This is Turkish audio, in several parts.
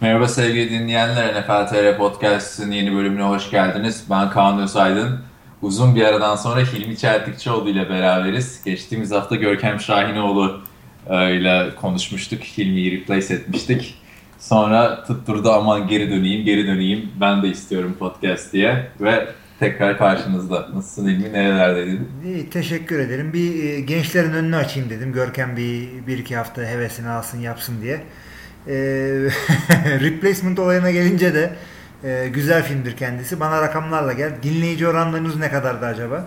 Merhaba sevgili dinleyenler, NFL TR Podcast'ın yeni bölümüne hoş geldiniz. Ben Kaan Özaydın. Uzun bir aradan sonra Hilmi Çeltikçioğlu ile beraberiz. Geçtiğimiz hafta Görkem Şahinoğlu e, ile konuşmuştuk. Hilmi'yi replace etmiştik. Sonra tutturdu aman geri döneyim, geri döneyim. Ben de istiyorum podcast diye. Ve tekrar karşınızda. Nasılsın Hilmi? Nerelerdeydin? İyi, teşekkür ederim. Bir e, gençlerin önünü açayım dedim. Görkem bir, bir iki hafta hevesini alsın yapsın diye. E, replacement olayına gelince de e, güzel filmdir kendisi. Bana rakamlarla gel. Dinleyici oranlarınız ne kadardı acaba?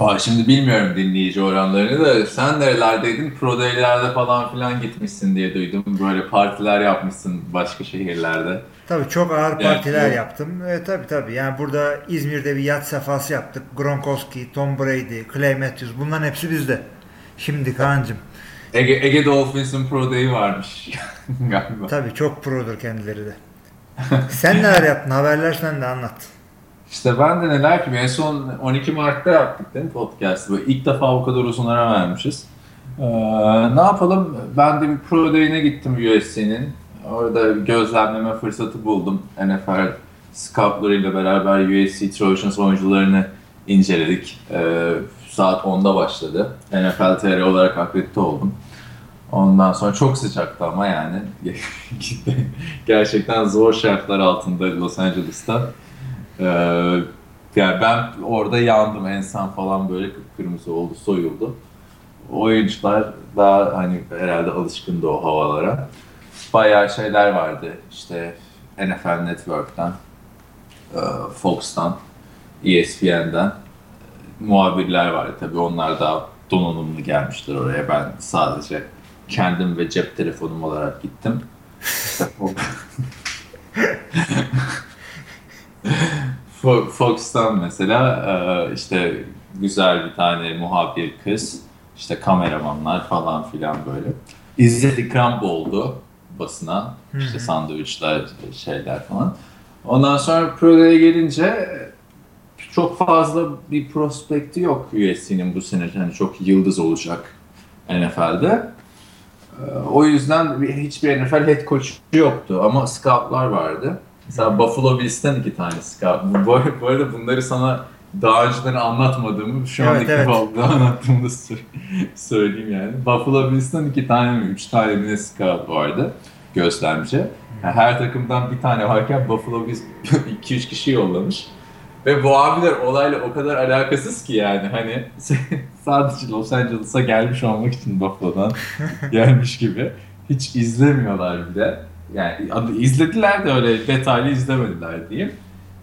Aa, şimdi bilmiyorum dinleyici oranlarını da sen nerelerdeydin? Pro Day'lerde falan filan gitmişsin diye duydum. Böyle partiler yapmışsın başka şehirlerde. Tabii çok ağır partiler yani, yaptım. E, tabii tabii. Yani burada İzmir'de bir yat sefası yaptık. Gronkowski, Tom Brady, Clay Matthews bunların hepsi bizde. Şimdi Kaan'cım. Ege, Ege Dolphins'in Pro Day'i varmış galiba. Tabii çok produr kendileri de. Sen neler yaptın? Haberler sen de anlat. İşte ben de neler yapayım. En son 12 Mart'ta yaptık değil mi podcast'ı? Böyle ilk defa bu kadar uzun ara vermişiz. Ee, ne yapalım? Ben de bir Pro Day'ine gittim USC'nin. Orada gözlemleme fırsatı buldum. NFL scoutlarıyla beraber USC Trojans oyuncularını inceledik. Ee, saat 10'da başladı. NFL TR olarak akredite oldum. Ondan sonra çok sıcaktı ama yani gerçekten zor şartlar altında Los Angeles'ta. Ee, yani ben orada yandım ensan falan böyle kıpkırmızı oldu soyuldu. Oyuncular daha hani herhalde alışkındı o havalara. Bayağı şeyler vardı işte NFL Network'tan, e, Fox'tan, ESPN'den muhabirler vardı. Tabii onlar daha donanımlı gelmişler oraya. Ben sadece kendim ve cep telefonum olarak gittim. Fox'tan mesela e, işte güzel bir tane muhabir kız, işte kameramanlar falan filan böyle. İzzet Kramp oldu basına, işte sandviçler, şeyler falan. Ondan sonra Pro'ya gelince çok fazla bir prospekti yok USC'nin bu sene. Yani çok yıldız olacak NFL'de. Ee, o yüzden hiçbir NFL head coach yoktu ama scoutlar vardı. Mesela Buffalo Bills'ten iki tane scout. Bu, bu arada bunları sana daha önceden anlatmadığımı şu evet, an ilk evet. defa anlattığımı söyleyeyim yani. Buffalo Bills'ten iki tane mi, üç tane mi scout vardı göstermişe. Yani her takımdan bir tane varken Buffalo Bills 2-3 kişi yollamış. Ve bu abiler olayla o kadar alakasız ki yani hani sadece Los Angeles'a gelmiş olmak için Buffalo'dan gelmiş gibi. Hiç izlemiyorlar bile. Yani izlediler de öyle detaylı izlemediler diyeyim.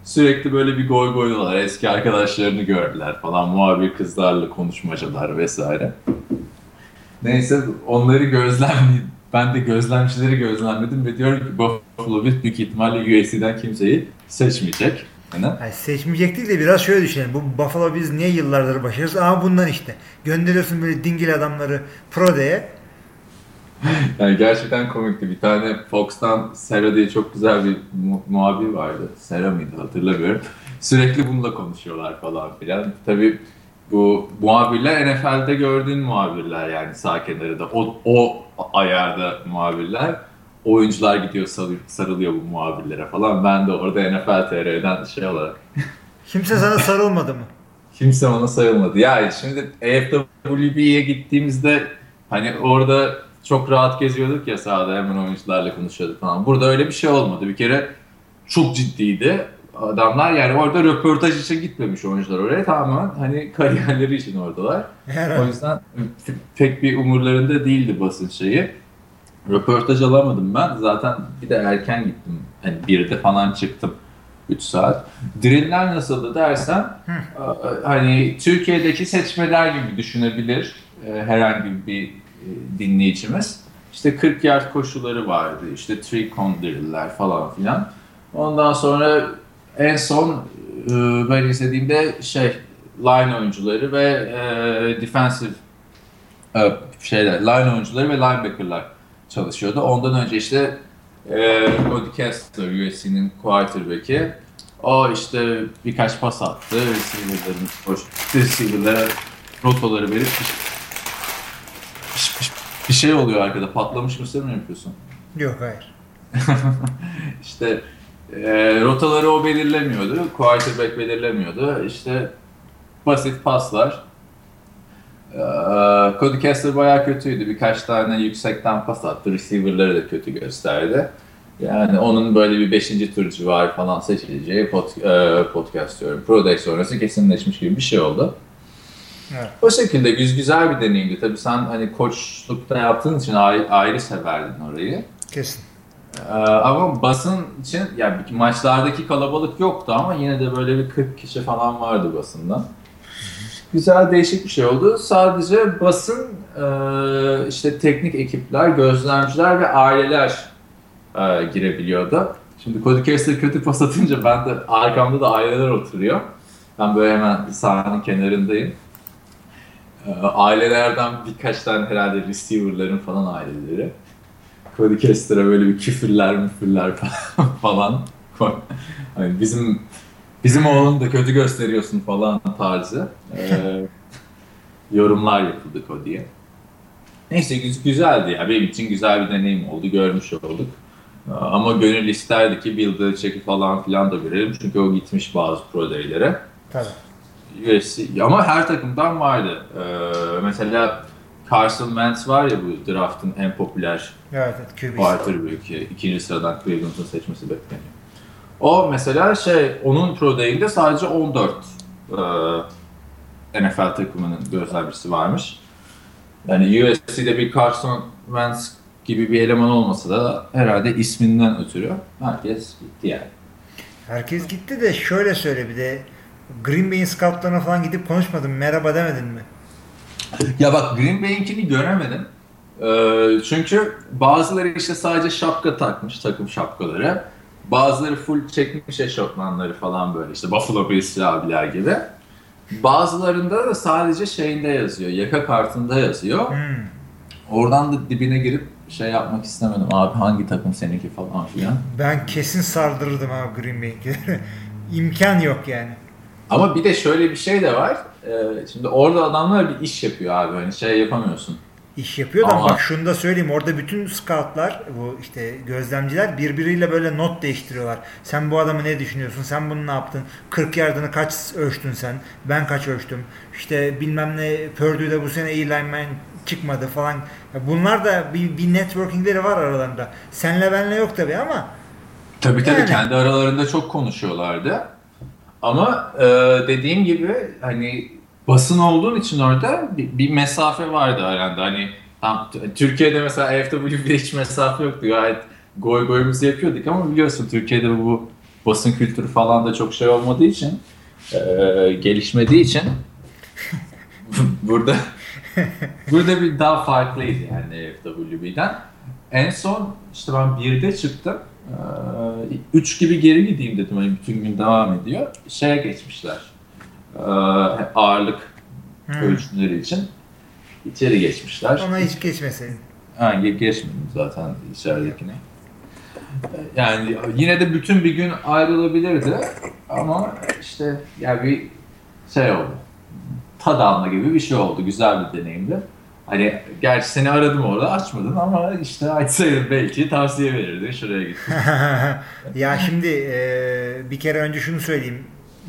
Sürekli böyle bir goy goydular. Eski arkadaşlarını gördüler falan. Muhabir kızlarla konuşmacalar vesaire. Neyse onları gözlemleyip ben de gözlemcileri gözlemledim ve diyorum ki Buffalo büyük ihtimalle USC'den kimseyi seçmeyecek. Yani seçmeyecek değil de biraz şöyle düşünelim. Bu Buffalo biz niye yıllardır başarırız? Ama bundan işte. Gönderiyorsun böyle dingil adamları Pro Day'e. yani gerçekten komikti. Bir tane Fox'tan Sera diye çok güzel bir mu- muhabir vardı. Sera mıydı hatırlamıyorum. Sürekli bununla konuşuyorlar falan filan. Tabii bu muhabirler NFL'de gördüğün muhabirler yani sağ kenarında. O, o ayarda muhabirler oyuncular gidiyor sarılıyor bu muhabirlere falan. Ben de orada NFL TR'den şey olarak. Kimse sana sarılmadı mı? Kimse ona sarılmadı. Ya şimdi AFWB'ye gittiğimizde hani orada çok rahat geziyorduk ya sahada hemen oyuncularla konuşuyorduk falan. Burada öyle bir şey olmadı. Bir kere çok ciddiydi adamlar yani orada röportaj için gitmemiş oyuncular oraya tamamen hani kariyerleri için oradalar. O yüzden pek bir umurlarında değildi basın şeyi. Röportaj alamadım ben. Zaten bir de erken gittim. Hani bir de falan çıktım. 3 saat. Driller nasıldı dersen hani Türkiye'deki seçmeler gibi düşünebilir e, herhangi bir e, dinleyicimiz. İşte 40 yard koşuları vardı. İşte three con driller falan filan. Ondan sonra en son e, ben izlediğimde şey line oyuncuları ve defensive şeyler line oyuncuları ve linebacker'lar çalışıyordu. Ondan önce işte e, Cody Kessler, USC'nin quarterback'i. O işte birkaç pas attı. Receiver'ların koş, receiver'lara rotaları verip bir, bir şey oluyor arkada. Patlamış mısır mı yapıyorsun? Yok hayır. işte e, rotaları o belirlemiyordu. Quarterback belirlemiyordu. İşte basit paslar. E, Cody Kessler bayağı kötüydü. Birkaç tane yüksekten pas attı. Receiver'ları da kötü gösterdi. Yani onun böyle bir 5. tur civarı falan seçileceği pod, e, podcast diyorum. Pro Day sonrası kesinleşmiş gibi bir şey oldu. Evet. O şekilde güz güzel bir deneyimdi. Tabii sen hani koçlukta yaptığın için ayrı, ayrı severdin orayı. Kesin. Ee, ama basın için yani maçlardaki kalabalık yoktu ama yine de böyle bir 40 kişi falan vardı basında. Güzel değişik bir şey oldu. Sadece basın e, işte teknik ekipler, gözlemciler ve aileler e, girebiliyordu. Şimdi Cody Kessler kötü pas atınca ben de arkamda da aileler oturuyor. Ben böyle hemen sahnenin kenarındayım. E, ailelerden birkaç tane herhalde receiver'ların falan aileleri. Cody Kessler'a böyle bir küfürler müfürler falan. hani bizim bizim oğlunu da kötü gösteriyorsun falan tarzı ee, yorumlar yapıldı Cody'ye. Neyse gü- güzeldi ya. Benim için güzel bir deneyim oldu. Görmüş olduk. Ee, Ama gönül isterdi ki Bill Belichick'i falan filan da görelim. Çünkü o gitmiş bazı pro day'lere. Tabii. UFC. Ama her takımdan vardı. Ee, mesela Carson Wentz var ya bu draftın en popüler Evet, evet quarterback'i. ikinci sıradan Cleveland'ın seçmesi bekleniyor. O mesela şey, onun Pro Day'inde sadece 14 e, NFL takımının gözlemcisi varmış. Yani USC'de bir Carson Wentz gibi bir eleman olmasa da herhalde isminden ötürü herkes gitti yani. Herkes gitti de şöyle söyle bir de Green Bay'in scoutlarına falan gidip konuşmadın. Merhaba demedin mi? Ya bak Green Bay'inkini göremedim. Ee, çünkü bazıları işte sadece şapka takmış, takım şapkaları. Bazıları full çekmiş eşofmanları falan böyle işte Buffalo Bills abiler gibi. Bazılarında da sadece şeyinde yazıyor, yaka kartında yazıyor. Hmm. Oradan da dibine girip şey yapmak istemedim. Abi hangi takım seninki falan filan. Ben kesin sardırırdım abi Green Bay'inkileri. İmkan yok yani. Ama bir de şöyle bir şey de var. Ee, şimdi orada adamlar bir iş yapıyor abi. Hani şey yapamıyorsun. İş yapıyor da Ama- bak şunu da söyleyeyim orada bütün scoutlar bu işte gözlemciler birbiriyle böyle not değiştiriyorlar. Sen bu adamı ne düşünüyorsun? Sen bunu ne yaptın? 40 yardını kaç ölçtün sen? Ben kaç ölçtüm? İşte bilmem ne Purdue'da bu sene iyi lineman çıkmadı falan. Bunlar da bir, bir networkingleri var aralarında. Senle benle yok tabii ama Tabii tabii Yani. kendi aralarında çok konuşuyorlardı. Ama e, dediğim gibi hani basın olduğun için orada bir, bir mesafe vardı aranda. Hani tam, Türkiye'de mesela FWB'de hiç mesafe yoktu. Gayet goy goyumuzu yapıyorduk ama biliyorsun Türkiye'de bu basın kültürü falan da çok şey olmadığı için e, gelişmediği için burada burada bir daha farklıydı yani FWB'den. En son işte ben birde çıktım. Ee, üç gibi geri gideyim dedim. Hani bütün gün devam ediyor. Şeye geçmişler. Ee, ağırlık Hmm. ölçümleri için içeri geçmişler. ona hiç geçmeseydin. Ha, ge- geçmedim zaten içeridekine. Yani yine de bütün bir gün ayrılabilirdi ama işte yani bir şey oldu. Tad alma gibi bir şey oldu. Güzel bir deneyimdi. Hani gerçi seni aradım orada açmadın ama işte açsaydın belki tavsiye verirdin şuraya git. ya şimdi e, bir kere önce şunu söyleyeyim.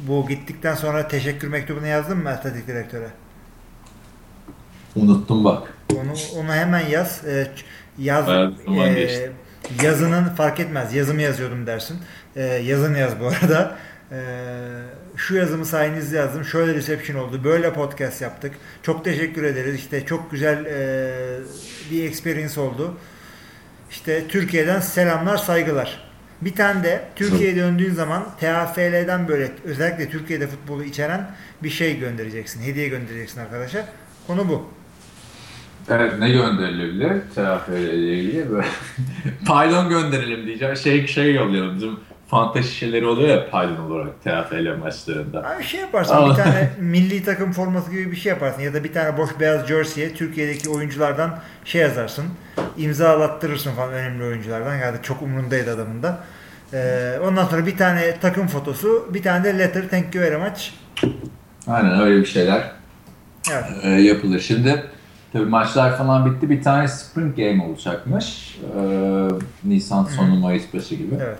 Bu gittikten sonra teşekkür mektubunu yazdın mı atletik direktöre? Unuttum bak. Onu onu hemen yaz. E, yaz e, yazının fark etmez. Yazımı yazıyordum dersin. E, yazını yaz bu arada. E, şu yazımı sayenizde yazdım. Şöyle reception oldu. Böyle podcast yaptık. Çok teşekkür ederiz. İşte çok güzel e, bir experience oldu. İşte Türkiye'den selamlar, saygılar. Bir tane de Türkiye'ye döndüğün zaman TAFL'den böyle özellikle Türkiye'de futbolu içeren bir şey göndereceksin. Hediye göndereceksin arkadaşa. Konu bu. Evet ne gönderilebilir? TFL ile ilgili böyle paylon gönderelim diyeceğim. Şey şey yollayalım. Bizim fanta şişeleri oluyor ya paylon olarak TFL maçlarında. Abi şey yaparsın bir tane milli takım forması gibi bir şey yaparsın ya da bir tane boş beyaz jersey'e Türkiye'deki oyunculardan şey yazarsın. imzalattırırsın falan önemli oyunculardan. Yani çok umurundaydı adamın da. Ee, ondan sonra bir tane takım fotosu, bir tane de letter thank you very much. Aynen öyle bir şeyler Evet. e, yapılır. Şimdi Tabii maçlar falan bitti. Bir tane Spring Game olacakmış. Ee, Nisan sonu, Mayıs başı gibi. Evet.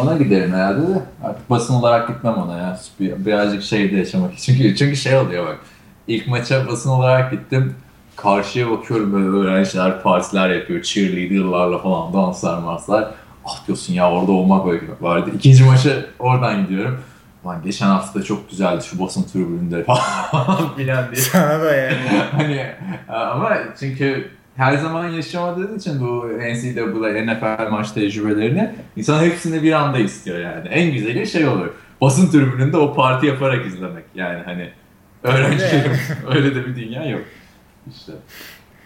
Ona giderim herhalde de. Artık basın olarak gitmem ona ya. Bir- Birazcık şeyde yaşamak için. Çünkü, çünkü şey oluyor bak. İlk maça basın olarak gittim. Karşıya bakıyorum böyle öğrenciler partiler yapıyor. Cheerleader'larla falan danslar manslar. Ah diyorsun ya orada olmak vardı. İkinci maça oradan gidiyorum. Lan geçen hafta çok güzeldi şu basın tribününde falan filan diye. Sana da yani. hani ama çünkü her zaman yaşamadığın için bu NCAA, NFL maç tecrübelerini insan hepsini bir anda istiyor yani. En güzeli şey olur. Basın tribününde o parti yaparak izlemek. Yani hani öğrencilerim öyle de bir dünya yok. İşte.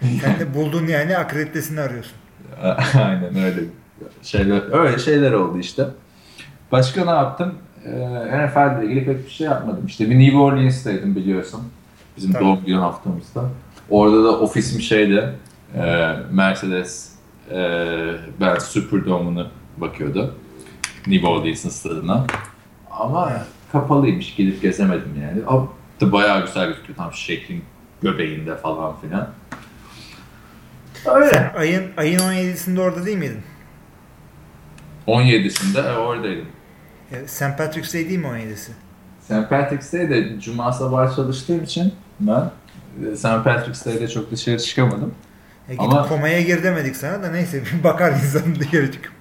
Sen de buldun yani akreditesini arıyorsun. Aynen öyle şeyler öyle şeyler oldu işte. Başka ne yaptım? Ee, NFL ile ilgili pek bir şey yapmadım. İşte bir New Orleans'taydım biliyorsun. Bizim Tabii. doğum günü haftamızda. Orada da ofisim şeydi. E, Mercedes e, Benz Superdome'unu bakıyordu. New Orleans'ın stadına. Ama kapalıymış. Gidip gezemedim yani. Ama bayağı güzel gözüküyor. Tam şeklin göbeğinde falan filan. Öyle. Sen ayın ayın 17'sinde orada değil miydin? 17'sinde e, oradaydım. E, St. Patrick's Day değil mi 17'si? St. Patrick's Day'de cuma sabahı çalıştığım için ben e, St. Patrick's Day'de çok dışarı çıkamadım. E, gidip Ama- komaya gir demedik sana da neyse bir bakar insan dışarı çıkıp.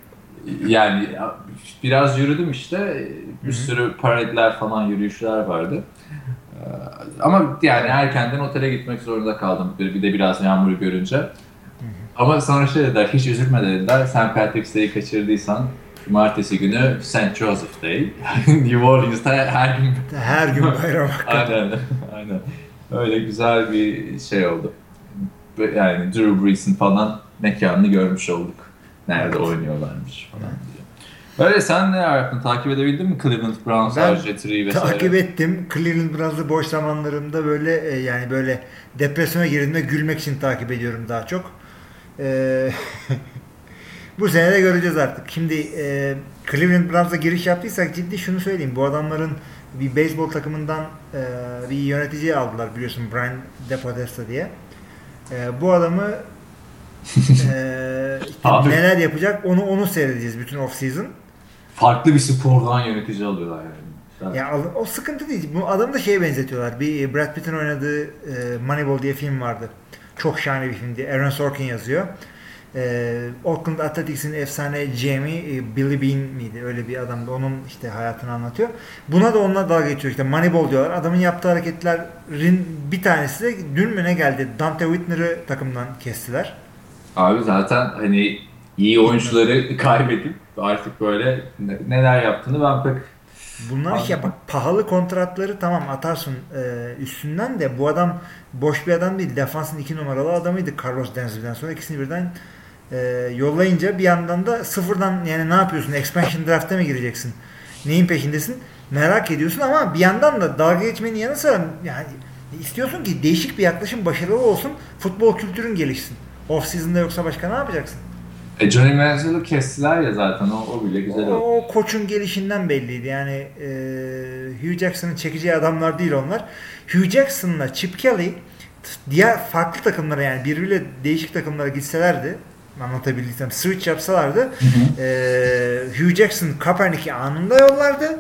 Yani ya, biraz yürüdüm işte. Bir Hı hı. sürü paradeler falan yürüyüşler vardı. Ee, Ama yani erkenden otele gitmek zorunda kaldım. Bir, de biraz yağmur görünce. Ama sonra şey dediler, hiç üzülme dediler. St. Patrick's Day'i kaçırdıysan Cumartesi günü St. Joseph Day. New Orleans'ta her gün Her gün bayram aynen, aynen. Öyle güzel bir şey oldu. Yani Drew Brees'in falan mekanını görmüş olduk. Nerede oynuyorlarmış falan diye. Öyle sen ne yaptın? Takip edebildin mi Cleveland Browns, Ben Arjetty'yi vesaire? Takip ettim. Cleveland Browns'ı boş zamanlarımda böyle e, yani böyle depresyona girdiğimde gülmek için takip ediyorum daha çok. E, bu sene de göreceğiz artık. Şimdi e, Cleveland Browns'a giriş yaptıysak ciddi şunu söyleyeyim. Bu adamların bir beyzbol takımından e, bir yönetici aldılar biliyorsun Brian DePodesta diye. E, bu adamı e, Abi. neler yapacak onu onu seyredeceğiz bütün off season. Farklı bir spordan yönetici alıyorlar yani. Ya o sıkıntı değil. Bu adamı da şeye benzetiyorlar. Bir e, Brad Pitt'in oynadığı e, Moneyball diye film vardı. Çok şahane bir filmdi. Aaron Sorkin yazıyor. E, Oakland Athletics'in efsane GM'i e, Billy Bean miydi? Öyle bir adamdı. Onun işte hayatını anlatıyor. Buna da onunla dalga geçiyor. İşte Moneyball diyorlar. Adamın yaptığı hareketlerin bir tanesi de dün mü ne geldi? Dante Whitner'ı takımdan kestiler. Abi zaten hani iyi oyuncuları kaybedip artık böyle ne- neler yaptığını ben pek Bunlar Anladım. ya bak pahalı kontratları tamam atarsın e, üstünden de bu adam boş bir adam değil. Defansın iki numaralı adamıydı Carlos Denzil'den sonra ikisini birden e, yollayınca bir yandan da sıfırdan yani ne yapıyorsun? Expansion draft'e mi gireceksin? Neyin peşindesin? Merak ediyorsun ama bir yandan da dalga geçmenin yanı sıra yani istiyorsun ki değişik bir yaklaşım başarılı olsun. Futbol kültürün gelişsin. Off season'da yoksa başka ne yapacaksın? E Johnny Manziel'i kestiler ya zaten o, o bile güzel oldu. O koçun gelişinden belliydi. Yani e, Hugh Jackson'ın çekeceği adamlar değil onlar. Hugh Jackson'la Chip Kelly diğer farklı takımlara yani birbiriyle değişik takımlara gitselerdi anlatabildiysem switch yapsalardı e, Hugh Jackson Kaepernick'i anında yollardı.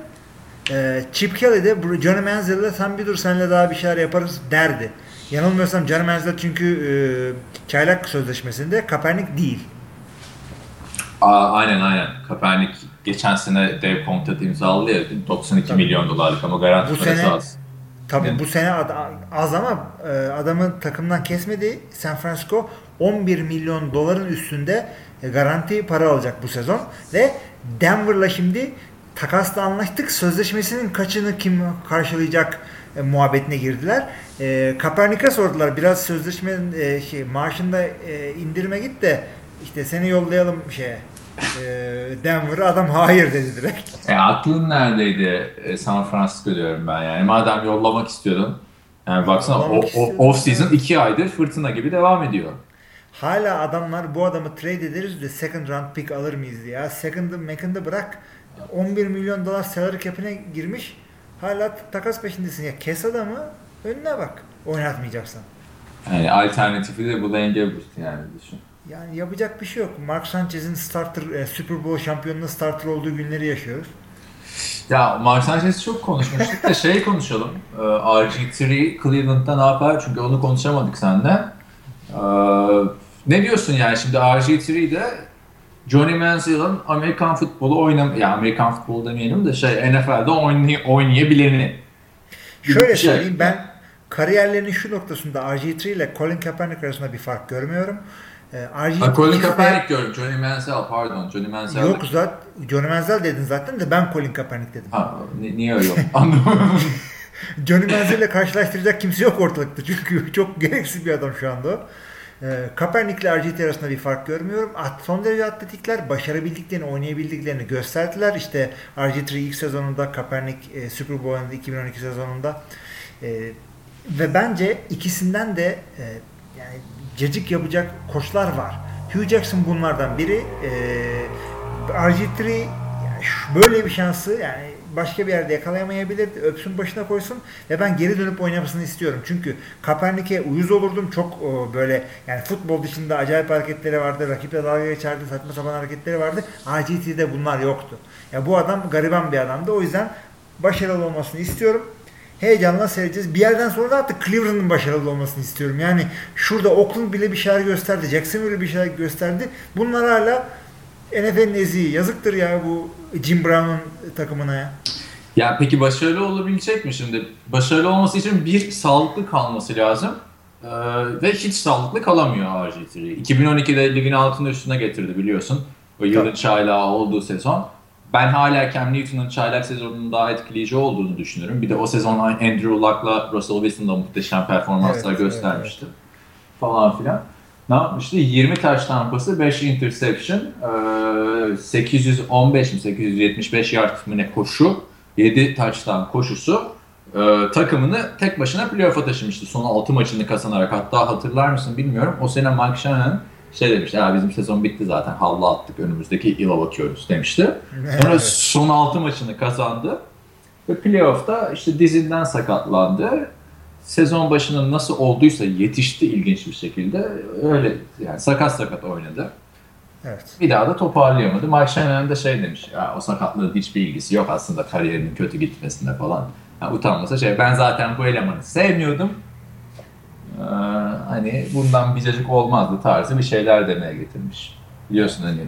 E, Chip Kelly de Johnny Manziel'le sen bir dur senle daha bir şeyler yaparız derdi. Yanılmıyorsam Johnny Manziel çünkü e, çaylak sözleşmesinde Kaepernick değil. Aa, aynen aynen. Kaepernick geçen sene dev kontrat imzaladı ya 92 Tabii. milyon dolarlık ama garanti Bu parası sene- az. Tabii Evet. bu sene az ama adamın takımdan kesmedi. San Francisco 11 milyon doların üstünde e, garanti para alacak bu sezon ve Denver'la şimdi takasla anlaştık. Sözleşmesinin kaçını kim karşılayacak e, muhabbetine girdiler. E, Kaepernick'e sordular. Biraz sözleşmenin e, şey maaşında e, indirime git de işte seni yollayalım şeye. E, Denver'a adam hayır dedi direkt. E aklın neredeydi e, San Francisco diyorum ben yani. Madem yollamak istiyordun. Yani baksana o, o, off season. 2 aydır fırtına gibi devam ediyor. Hala adamlar bu adamı trade ederiz de second round pick alır mıyız ya? Second'ı second'ı bırak. 11 milyon dolar salary cap'ine girmiş. Hala takas peşindesin ya. Kes adamı önüne bak. Oynatmayacaksan. Yani alternatifi de bu denge yani düşün. Yani yapacak bir şey yok. Mark Sanchez'in starter, e, Super Bowl şampiyonluğu starter olduğu günleri yaşıyoruz. Ya Mark Sanchez'i çok konuşmuştuk da şey konuşalım. Ee, RG3 Cleveland'da ne yapar? Çünkü onu konuşamadık seninle. Ee, ne diyorsun yani şimdi RG3'de Johnny Manziel'ın Amerikan futbolu oynam ya Amerikan futbolu demeyelim de şey NFL'de oynay oynayabileni. Şöyle şey. söyleyeyim ben kariyerlerinin şu noktasında RG3 ile Colin Kaepernick arasında bir fark görmüyorum. E, RG Colin Kaepernick diyorum. Johnny Manziel pardon. Johnny Manziel. Yok zaten Johnny Manziel dedin zaten de ben Colin Kaepernick dedim. Ha, niye öyle Anlamadım. Johnny Manziel ile karşılaştıracak kimse yok ortalıkta. Çünkü çok gereksiz bir adam şu anda. E, Kaepernick ile RG3 arasında bir fark görmüyorum. At, son derece atletikler başarabildiklerini, oynayabildiklerini gösterdiler. İşte RG3 ilk sezonunda, Kaepernick e, Super Bowl'un 2012 sezonunda. E, ve bence ikisinden de e, yani cacık yapacak koçlar var. Hugh Jackson bunlardan biri. E, RG3 yani böyle bir şansı yani başka bir yerde yakalayamayabilir. Öpsün başına koysun ve ben geri dönüp oynamasını istiyorum. Çünkü Kaepernick'e uyuz olurdum. Çok o, böyle yani futbol dışında acayip hareketleri vardı. Rakiple dalga geçerdi. Saçma sapan hareketleri vardı. RG3'de bunlar yoktu. Ya bu adam gariban bir adamdı. O yüzden başarılı olmasını istiyorum heyecanla seyredeceğiz. Bir yerden sonra da artık Cleveland'ın başarılı olmasını istiyorum. Yani şurada Oakland bile bir şeyler gösterdi. Jacksonville bir şeyler gösterdi. Bunlar hala NFL'in eziği. Yazıktır ya bu Jim Brown'un takımına ya. Ya peki başarılı olabilecek mi şimdi? Başarılı olması için bir sağlıklı kalması lazım. Ee, ve hiç sağlıklı kalamıyor RG3. 2012'de ligin altında üstüne getirdi biliyorsun. O yılın çaylağı olduğu sezon ben hala Cam Newton'un çaylak sezonunun daha etkileyici olduğunu düşünüyorum. Bir de o sezon Andrew Luck'la Russell Wilson da muhteşem performanslar evet, göstermişti. Evet, evet. Falan filan. Ne yapmıştı? 20 taş tampası, 5 interception, 815 mi 875 yard mı ne koşu, 7 taştan koşusu takımını tek başına playoff'a taşımıştı. Son 6 maçını kazanarak. Hatta hatırlar mısın bilmiyorum. O sene Mike Shanahan şey demiş ya bizim sezon bitti zaten havlu attık önümüzdeki yıla bakıyoruz demişti. Sonra son 6 maçını kazandı ve playoff'ta işte dizinden sakatlandı. Sezon başının nasıl olduysa yetişti ilginç bir şekilde. Öyle yani sakat sakat oynadı. Evet. Bir daha da toparlayamadı. Mike Shanahan de şey demiş. Ya, o sakatlığın hiçbir ilgisi yok aslında kariyerinin kötü gitmesinde falan. Yani utanmasa şey ben zaten bu elemanı sevmiyordum ee, hani bundan bir cacık olmazdı tarzı bir şeyler demeye getirmiş. Biliyorsun hani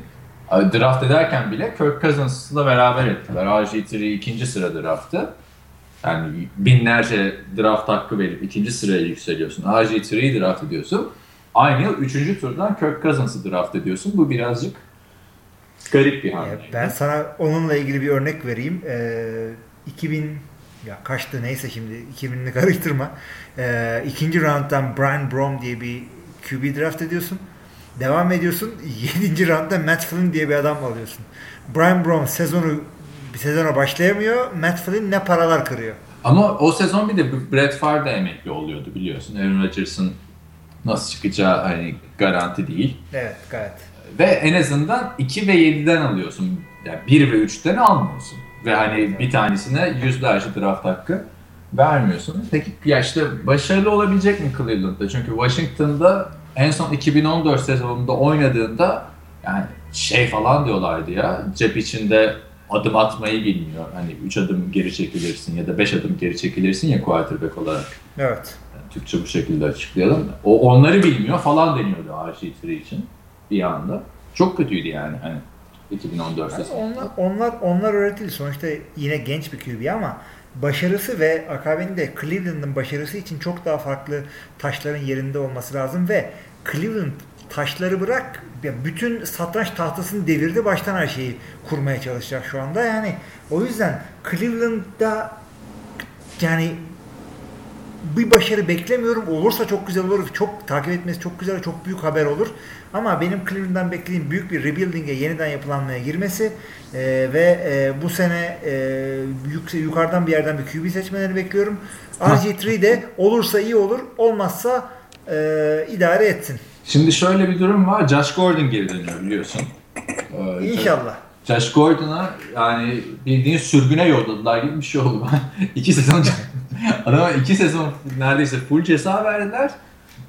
draft ederken bile Kirk Cousins'la beraber ettiler. RG3 ikinci sıra draftı. Yani binlerce draft hakkı verip ikinci sıraya yükseliyorsun. RG3'yi draft ediyorsun. Aynı yıl üçüncü turdan Kirk Cousins'ı draft ediyorsun. Bu birazcık garip bir hamle. Ben sana onunla ilgili bir örnek vereyim. Ee, 2000 ya kaçtı neyse şimdi 2000'ini karıştırma. Ee, ikinci rounddan Brian Brom diye bir QB draft ediyorsun. Devam ediyorsun. Yedinci roundda Matt Flynn diye bir adam alıyorsun. Brian Brom sezonu bir sezona başlayamıyor. Matt Flynn ne paralar kırıyor. Ama o sezon bir de Brett Favre de emekli oluyordu biliyorsun. Aaron Rodgers'ın nasıl çıkacağı hani garanti değil. Evet gayet. Ve en azından 2 ve 7'den alıyorsun. Yani 1 ve 3'ten almıyorsun. Ve hani bir tanesine yüzlerce draft hakkı vermiyorsun. Peki ya işte başarılı olabilecek mi Cleveland'da? Çünkü Washington'da en son 2014 sezonunda oynadığında yani şey falan diyorlardı ya cep içinde adım atmayı bilmiyor. Hani 3 adım geri çekilirsin ya da 5 adım geri çekilirsin ya quarterback olarak. Evet. Türkçe bu şekilde açıklayalım. O onları bilmiyor falan deniyordu RG3 için bir anda. Çok kötüydü yani hani. 2014 yani onlar, onlar, onlar öğretildi. Sonuçta yine genç bir QB ama başarısı ve akabinde Cleveland'ın başarısı için çok daha farklı taşların yerinde olması lazım ve Cleveland taşları bırak bütün satranç tahtasını devirdi baştan her şeyi kurmaya çalışacak şu anda. Yani o yüzden Cleveland'da yani bir başarı beklemiyorum. Olursa çok güzel olur. Çok takip etmesi çok güzel, çok büyük haber olur. Ama benim Cleveland'dan beklediğim büyük bir rebuilding'e yeniden yapılanmaya girmesi e, ve e, bu sene e, yük, yukarıdan bir yerden bir QB seçmeleri bekliyorum. RG3 de olursa iyi olur, olmazsa e, idare etsin. Şimdi şöyle bir durum var. Josh Gordon geri dönüyor biliyorsun. Ee, İnşallah. Josh Gordon'a yani bildiğin sürgüne yolladılar gibi bir şey oldu. iki sezon adama iki sezon neredeyse full ceza verdiler.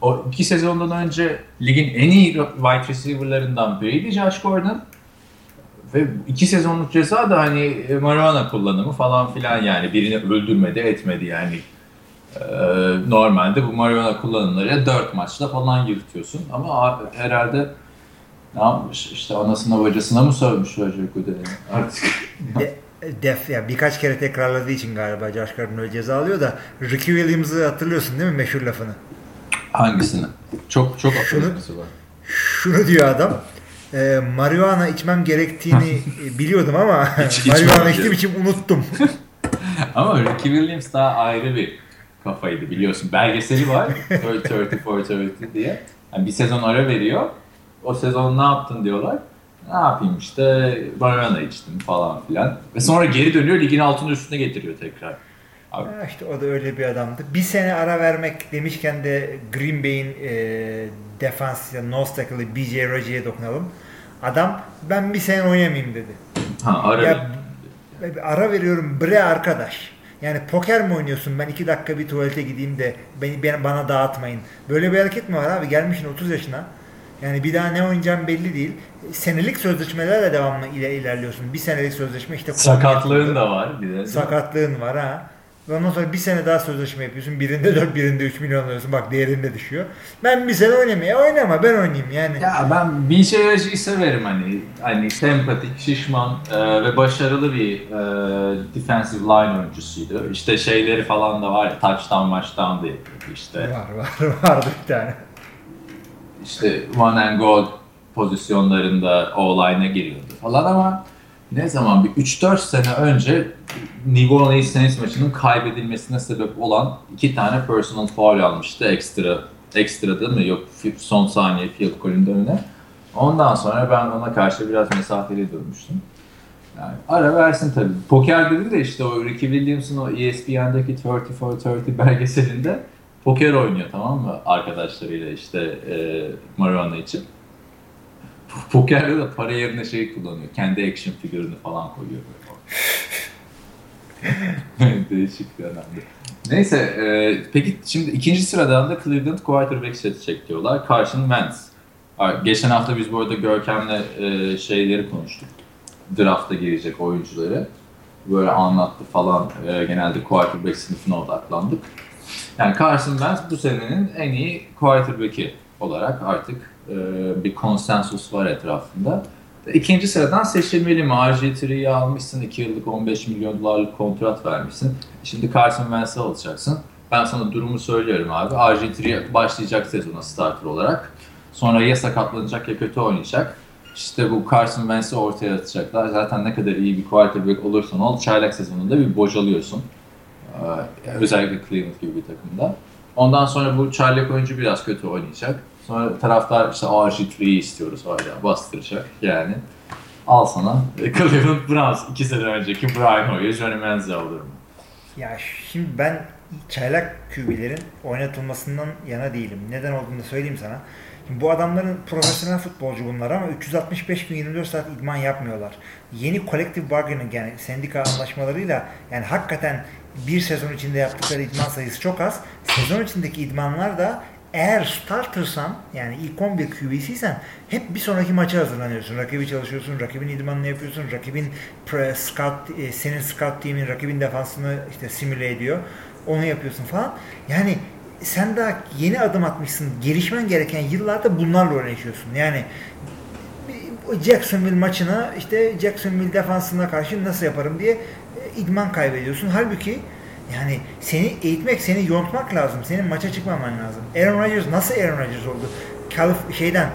o iki sezondan önce ligin en iyi wide receiver'larından biriydi Josh Gordon. Ve iki sezonluk ceza da hani e, marijuana kullanımı falan filan yani birini öldürmedi etmedi yani. Ee, normalde bu marijuana kullanımları dört maçta falan yırtıyorsun ama herhalde ne yapmış işte anasına bacasına mı sövmüş Roger Goodell'in artık. De, def ya birkaç kere tekrarladığı için galiba Josh Gordon öyle ceza alıyor da Ricky Williams'ı hatırlıyorsun değil mi meşhur lafını? Hangisini? Çok çok şunu, var. Şunu diyor adam. E, marihuana içmem gerektiğini biliyordum ama marihuana içtiğim için unuttum. ama Ricky Williams daha ayrı bir kafaydı biliyorsun. Belgeseli var. 34-30 diye. Yani bir sezon ara veriyor. O sezon ne yaptın diyorlar. Ne yapayım işte marihuana içtim falan filan. Ve sonra geri dönüyor ligin altını üstüne getiriyor tekrar. Abi. Ha işte o da öyle bir adamdı. Bir sene ara vermek demişken de Green Bay'in e, defans ya nose tackle'ı BJ Raji'ye dokunalım. Adam ben bir sene oynamayayım dedi. Ha ara ya, ara veriyorum bre arkadaş. Yani poker mi oynuyorsun? Ben iki dakika bir tuvalete gideyim de beni, beni bana dağıtmayın. Böyle bir hareket mi var abi? Gelmişsin 30 yaşına. Yani bir daha ne oynayacağım belli değil. Senelik sözleşmelerle devamlı ile ilerliyorsun. Bir senelik sözleşme işte sakatlığın da var bir de. Sakatlığın var ha. Ondan sonra bir sene daha sözleşme yapıyorsun. Birinde 4, birinde 3 milyon alıyorsun. Bak değerinde düşüyor. Ben bir sene oynamaya oynama ben oynayayım yani. Ya ben bir şey aracıyı severim hani. Hani sempatik, şişman e, ve başarılı bir e, defensive line oyuncusuydu. İşte şeyleri falan da var ya touchdown touchdown da yapıyordu işte. Var var vardı bir tane. İşte one and goal pozisyonlarında o line'a giriyordu falan ama ne zaman bir 3-4 sene önce New Orleans Saints maçının kaybedilmesine sebep olan iki tane personal foul almıştı ekstra. Ekstra değil mi? Yok son saniye field goal'ün önüne. Ondan sonra ben ona karşı biraz mesafeli durmuştum. Yani ara versin tabii. Poker dedi de işte o Ricky Williams'ın o ESPN'deki 30 for 30 belgeselinde poker oynuyor tamam mı? Arkadaşlarıyla işte e, marijuana için. Pokerde de para yerine şey kullanıyor. Kendi action figürünü falan koyuyor. Değişik bir adamdı. Neyse, e, peki şimdi ikinci sıradan da Cleveland quarterback seçecek diyorlar. Carson Wentz. Geçen hafta biz bu arada Görkem'le e, şeyleri konuştuk. Draft'a girecek oyuncuları. Böyle anlattı falan. E, genelde quarterback sınıfına odaklandık. Yani Carson Wentz bu senenin en iyi quarterback'i olarak artık e, bir konsensus var etrafında. İkinci sıradan seçilmeli mi? RG3'yi almışsın, 2 yıllık 15 milyon dolarlık kontrat vermişsin. Şimdi Carson Wentz'i alacaksın. Ben sana durumu söylüyorum abi. RG3 başlayacak sezona starter olarak. Sonra ya sakatlanacak ya kötü oynayacak. İşte bu Carson Wentz'i ortaya atacaklar. Zaten ne kadar iyi bir quarterback olursan ol, çaylak sezonunda bir bocalıyorsun. Ee, özellikle Cleveland gibi bir takımda. Ondan sonra bu çaylak oyuncu biraz kötü oynayacak. Sonra taraftar işte RG3'yi istiyoruz hala bastıracak yani. Al sana Cleveland Browns iki sene önceki Brian Hoyer, Johnny Manziel alırım. Ya şimdi ben çaylak QB'lerin oynatılmasından yana değilim. Neden olduğunu söyleyeyim sana. Bu adamların profesyonel futbolcu bunlar ama 365 gün 24 saat idman yapmıyorlar. Yeni collective bargaining yani sendika anlaşmalarıyla yani hakikaten bir sezon içinde yaptıkları idman sayısı çok az. Sezon içindeki idmanlar da eğer startersan yani ilk 11 QB'siysen hep bir sonraki maça hazırlanıyorsun. Rakibi çalışıyorsun, rakibin idmanını yapıyorsun, rakibin scout, e, senin scout team'in rakibin defansını işte simüle ediyor. Onu yapıyorsun falan. Yani sen daha yeni adım atmışsın. Gelişmen gereken yıllarda bunlarla uğraşıyorsun. Yani Jacksonville maçına işte Jacksonville defansına karşı nasıl yaparım diye idman kaybediyorsun. Halbuki yani seni eğitmek, seni yontmak lazım. Senin maça çıkmaman lazım. Aaron Rodgers nasıl Aaron Rodgers oldu? Kalif şeyden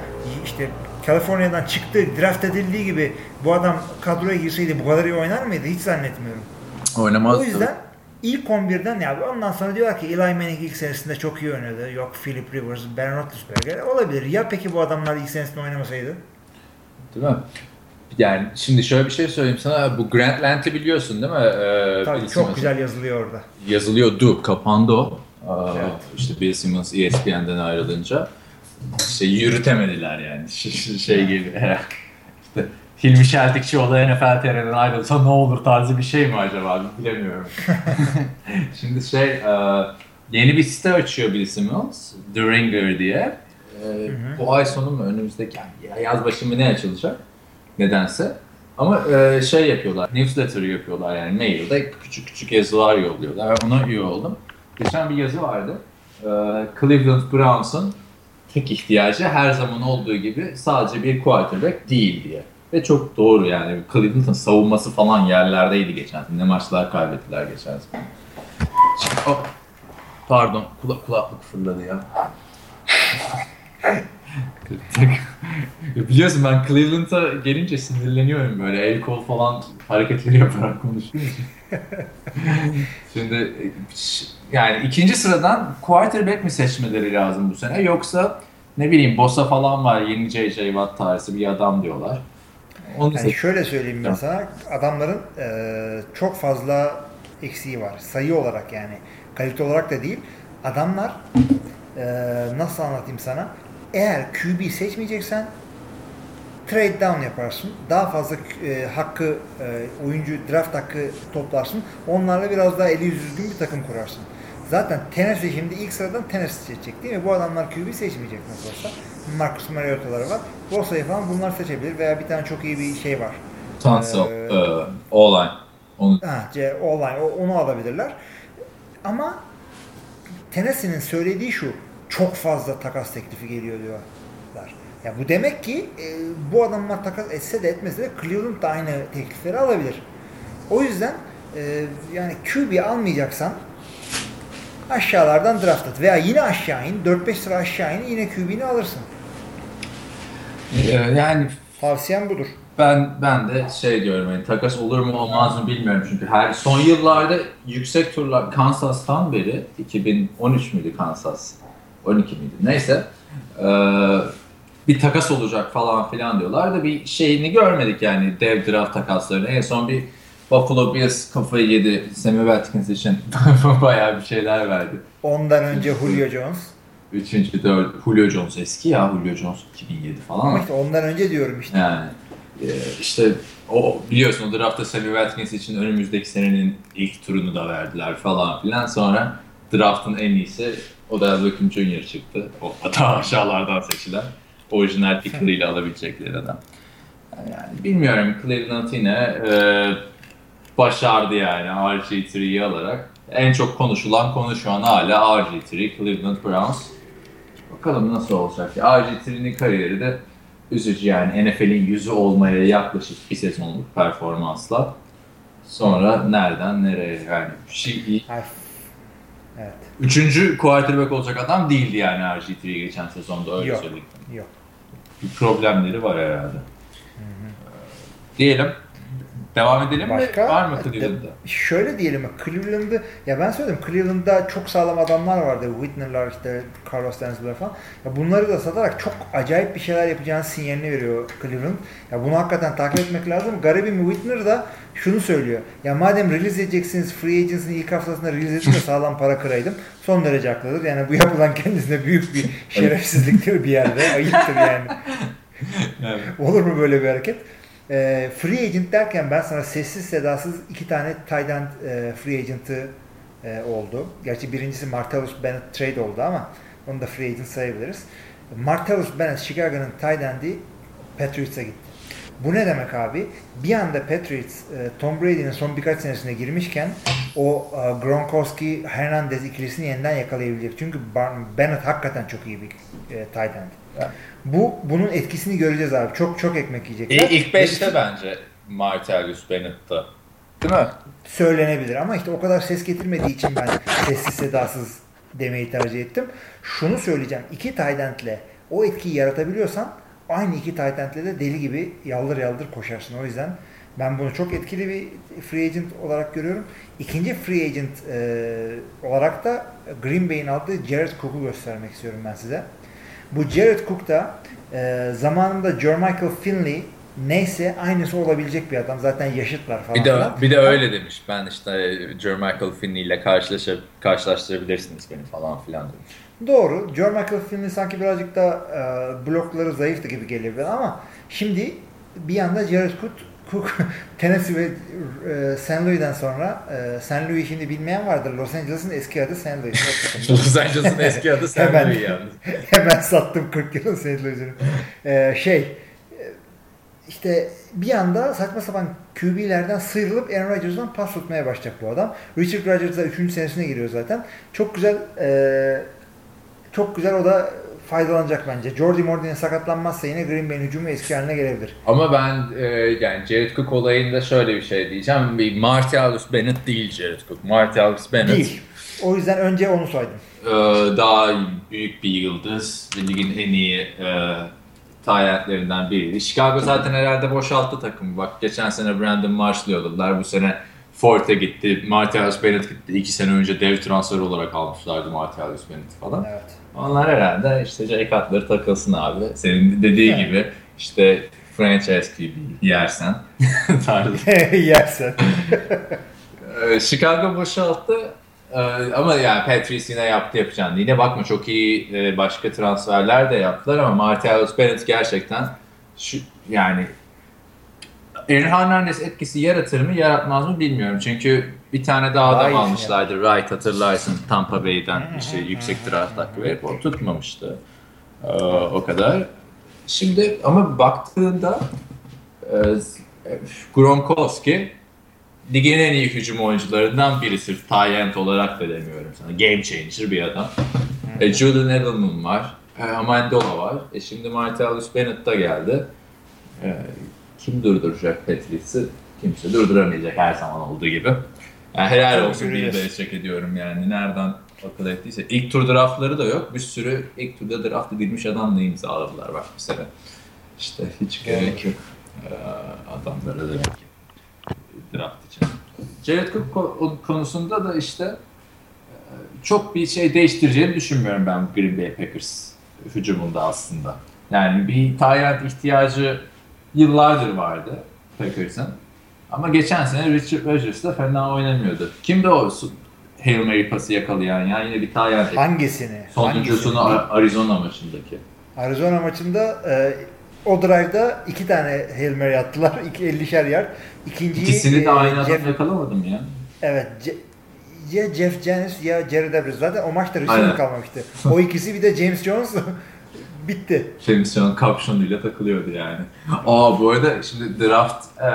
işte Kaliforniya'dan çıktı, draft edildiği gibi bu adam kadroya girseydi bu kadar iyi oynar mıydı? Hiç zannetmiyorum. Oynamazdı. O yüzden ilk 11'den ya ondan sonra diyorlar ki Eli Manning ilk senesinde çok iyi oynadı. Yok Philip Rivers, Ben Roethlisberger olabilir. Ya peki bu adamlar ilk senesinde oynamasaydı? Değil mi? Yani şimdi şöyle bir şey söyleyeyim sana. Bu Grantland'i biliyorsun değil mi? Ee, Tabii Bill çok Simmons. güzel yazılıyor orada. Yazılıyordu. Kapandı o. Evet. İşte Bill Simmons ESPN'den ayrılınca şey yürütemediler yani. şey gibi. işte Hilmi Şeltikçioğlu NFL TR'den ayrılsa ne olur tarzı bir şey mi acaba bilemiyorum. Şimdi şey yeni bir site açıyor Bill Simmons. The Ringer diye. Ee, bu ay sonu mu önümüzdeki yani yaz başı mı ne açılacak? Nedense. Ama e, şey yapıyorlar, newsletter yapıyorlar yani mailde küçük küçük yazılar yolluyorlar. Ona üye oldum. Geçen bir yazı vardı. Ee, Cleveland Browns'un tek ihtiyacı her zaman olduğu gibi sadece bir quarterback değil diye. Ve çok doğru yani. Cleveland'ın savunması falan yerlerdeydi geçen sene. Ne maçlar kaybettiler geçen sene. Oh, pardon, kulak, kulaklık fırladı ya. Biliyorsun ben Cleveland'a gelince sinirleniyorum böyle el kol falan hareketleri yaparak konuşuyorum. Şimdi yani ikinci sıradan quarterback mi seçmeleri lazım bu sene yoksa ne bileyim Bosa falan var yeni J.J. Watt tarzı bir adam diyorlar. Onu yani şöyle söyleyeyim ben sana adamların e, çok fazla eksiği var sayı olarak yani kalite olarak da değil adamlar e, nasıl anlatayım sana eğer QB seçmeyeceksen trade down yaparsın. Daha fazla e, hakkı e, oyuncu draft hakkı toplarsın. Onlarla biraz daha eli yüzü düzgün bir takım kurarsın. Zaten Tennessee şimdi ilk sıradan Tennessee seçecek değil mi? Bu adamlar QB seçmeyecek nasıl olsa. Marcus Mariota'ları var. Bosa'yı falan bunlar seçebilir veya bir tane çok iyi bir şey var. Tunsil, ee, uh, O-line. Onu... Ha, O-line, onu alabilirler. Ama Tennessee'nin söylediği şu, çok fazla takas teklifi geliyor diyorlar. Ya bu demek ki e, bu adamlar takas etse de etmese de Cleveland da aynı teklifleri alabilir. O yüzden e, yani QB almayacaksan aşağılardan draft et. Veya yine aşağı in. 4-5 sıra aşağı in. Yine QB'ni alırsın. Ee, yani tavsiyem budur. Ben ben de şey diyorum yani takas olur mu olmaz mı bilmiyorum çünkü her son yıllarda yüksek turlar Kansas'tan beri 2013 müydü Kansas 12 miydi neyse ee, bir takas olacak falan filan diyorlar da bir şeyini görmedik yani dev draft takaslarını en son bir Buffalo Bills kafayı yedi Sammy Watkins için. Bayağı bir şeyler verdi. Ondan önce Julio Jones. Üçüncü, dört, Julio Jones eski ya Julio Jones 2007 falan. Ama işte ondan önce diyorum işte. Yani e, işte o biliyorsun o draftta Sammy Watkins için önümüzdeki senenin ilk turunu da verdiler falan filan. Sonra draftın en iyisi o da Beckham Jr. çıktı. O hatta aşağılardan seçilen. Orijinal picker'ıyla alabilecekleri adam. Yani bilmiyorum Cleveland yine e, başardı yani RG3'yi alarak. En çok konuşulan konu şu an hala RG3, Cleveland Browns. Bakalım nasıl olacak. RG3'nin kariyeri de üzücü yani NFL'in yüzü olmaya yaklaşık bir sezonluk performansla. Sonra nereden nereye yani şey Evet. Üçüncü quarterback olacak adam değildi yani RG3 geçen sezonda öyle yok, söyleyeyim. Yok. Bir problemleri var herhalde. Hı hı. Diyelim Devam edelim Başka, mi? Var mı Cleveland'da? Şöyle diyelim. Cleveland'ı ya ben söyledim Cleveland'da çok sağlam adamlar vardı. Whitner'lar işte Carlos Denzler falan. Ya bunları da satarak çok acayip bir şeyler yapacağını sinyalini veriyor Cleveland. Ya bunu hakikaten takip etmek lazım. Garibim Whitner da şunu söylüyor. Ya madem release edeceksiniz Free Agents'ın ilk haftasında release edin de sağlam para kıraydım. Son derece haklıdır. Yani bu yapılan kendisine büyük bir şerefsizliktir bir yerde. Ayıptır yani. evet. Olur mu böyle bir hareket? E, free agent derken ben sana sessiz sedasız iki tane tight end e, free agent'ı e, oldu. Gerçi birincisi Martellus Bennett trade oldu ama onu da free agent sayabiliriz. Martellus Bennett Chicago'nın tight end'i Patriots'a gitti. Bu ne demek abi? Bir anda Patriots e, Tom Brady'nin son birkaç senesine girmişken o e, Gronkowski Hernandez ikilisini yeniden yakalayabilecek. Çünkü Bennett hakikaten çok iyi bir e, tight end. Bu bunun etkisini göreceğiz abi. Çok çok ekmek yiyecekler. İlk, ilk beşte bence Martellus Bennett'ta. Değil mi? Söylenebilir ama işte o kadar ses getirmediği için ben sessiz sedasız demeyi tercih ettim. Şunu söyleyeceğim. İki tight o etkiyi yaratabiliyorsan aynı iki tight de deli gibi yaldır yaldır koşarsın. O yüzden ben bunu çok etkili bir free agent olarak görüyorum. İkinci free agent e, olarak da Green Bay'in aldığı Jared Cook'u göstermek istiyorum ben size. Bu Jared Cook da e, zamanında Jermichael Finley neyse aynısı olabilecek bir adam. Zaten yaşıtlar falan. Bir de, bir de öyle demiş. Ben işte Jermichael Finley ile karşılaşır, karşılaştırabilirsiniz beni falan filan demiş. Doğru. Jermichael Finley sanki birazcık da e, blokları zayıftı gibi geliyor ama şimdi bir anda Jared Cook, Tennessee ve e, St. Louis'den sonra e, St. Louis şimdi bilmeyen vardır. Los Angeles'ın eski adı St. Louis. Los Angeles'ın eski adı St. Hemen. Louis yalnız. Hemen sattım 40 yılın St. Louis'ini. E, şey e, işte bir anda saçma sapan QB'lerden sıyrılıp Aaron Rodgers'dan pas tutmaya başlayacak bu adam. Richard Rodgers da 3. senesine giriyor zaten. Çok güzel e, çok güzel o da faydalanacak bence. Jordy Mordy'nin sakatlanmazsa yine Green Bay'in hücumu eski haline gelebilir. Ama ben e, yani Jared Cook olayında şöyle bir şey diyeceğim. Bir Martialus Bennett değil Jared Cook. Martialus Bennett Değil. O yüzden önce onu saydım. e, daha büyük bir yıldız. Ligin en iyi e, tayyentlerinden biriydi. Chicago zaten herhalde boşalttı takımı. Bak geçen sene Brandon Marshall yolladılar. Bu sene Forte gitti. Martialus Bennett gitti. İki sene önce dev transfer olarak almışlardı Martialus Bennett falan. Evet. Onlar herhalde işte Cutler takılsın abi. Senin dediği Evet. gibi işte franchise gibi yersen tarzı. Yersen. Ee, Chicago boşalttı. Ee, ama yani Patrice yine yaptı yapacağını. Yine bakma çok iyi e, başka transferler de yaptılar ama Martellus Bennett gerçekten şu yani Aaron Hernandez etkisi yaratır mı yaratmaz mı bilmiyorum. Çünkü bir tane daha adam iyisini almışlardı. Wright hatırlarsın Tampa Bay'den işte yüksek draft hakkı verip o tutmamıştı. Ee, o kadar. Şimdi ama baktığında e, Gronkowski ligin en iyi hücum oyuncularından birisi. Tyent olarak da demiyorum sana. Game changer bir adam. E, Julian Edelman var. E, Amendola var. E, şimdi Martellus Bennett da geldi. E, kim durduracak Patrice'i? Kimse durduramayacak her zaman olduğu gibi. Yani helal Tabii olsun göreceğiz. destek ediyorum yani. Nereden akıl ettiyse. İlk tur draftları da yok. Bir sürü ilk turda draft edilmiş adamla imzaladılar bak bir sene. İşte hiç gerek yok. E, adamlara demek ki draft için. Jared Cook ko- konusunda da işte e, çok bir şey değiştireceğini düşünmüyorum ben Green Bay Packers hücumunda aslında. Yani bir tayyat ihtiyacı yıllardır vardı Packers'ın. Ama geçen sene Richard Rodgers da fena oynamıyordu. Kimdi o Hail Mary pası yakalayan ya yine bir tayyat Hangisini? sonuncusunu Hangisini? Ar- Arizona maçındaki. Arizona maçında e, o drive'da iki tane Hail Mary attılar. İki 50'şer yard. İkinciyi İkisini de e, aynı adam Jeff, yakalamadım ya. Evet. Ce- ya Jeff Janis ya Jared Evers. Zaten o maçta receiver kalmamıştı. O ikisi bir de James Jones bitti. Jameson kapşonuyla takılıyordu yani. Aa bu arada şimdi draft eee,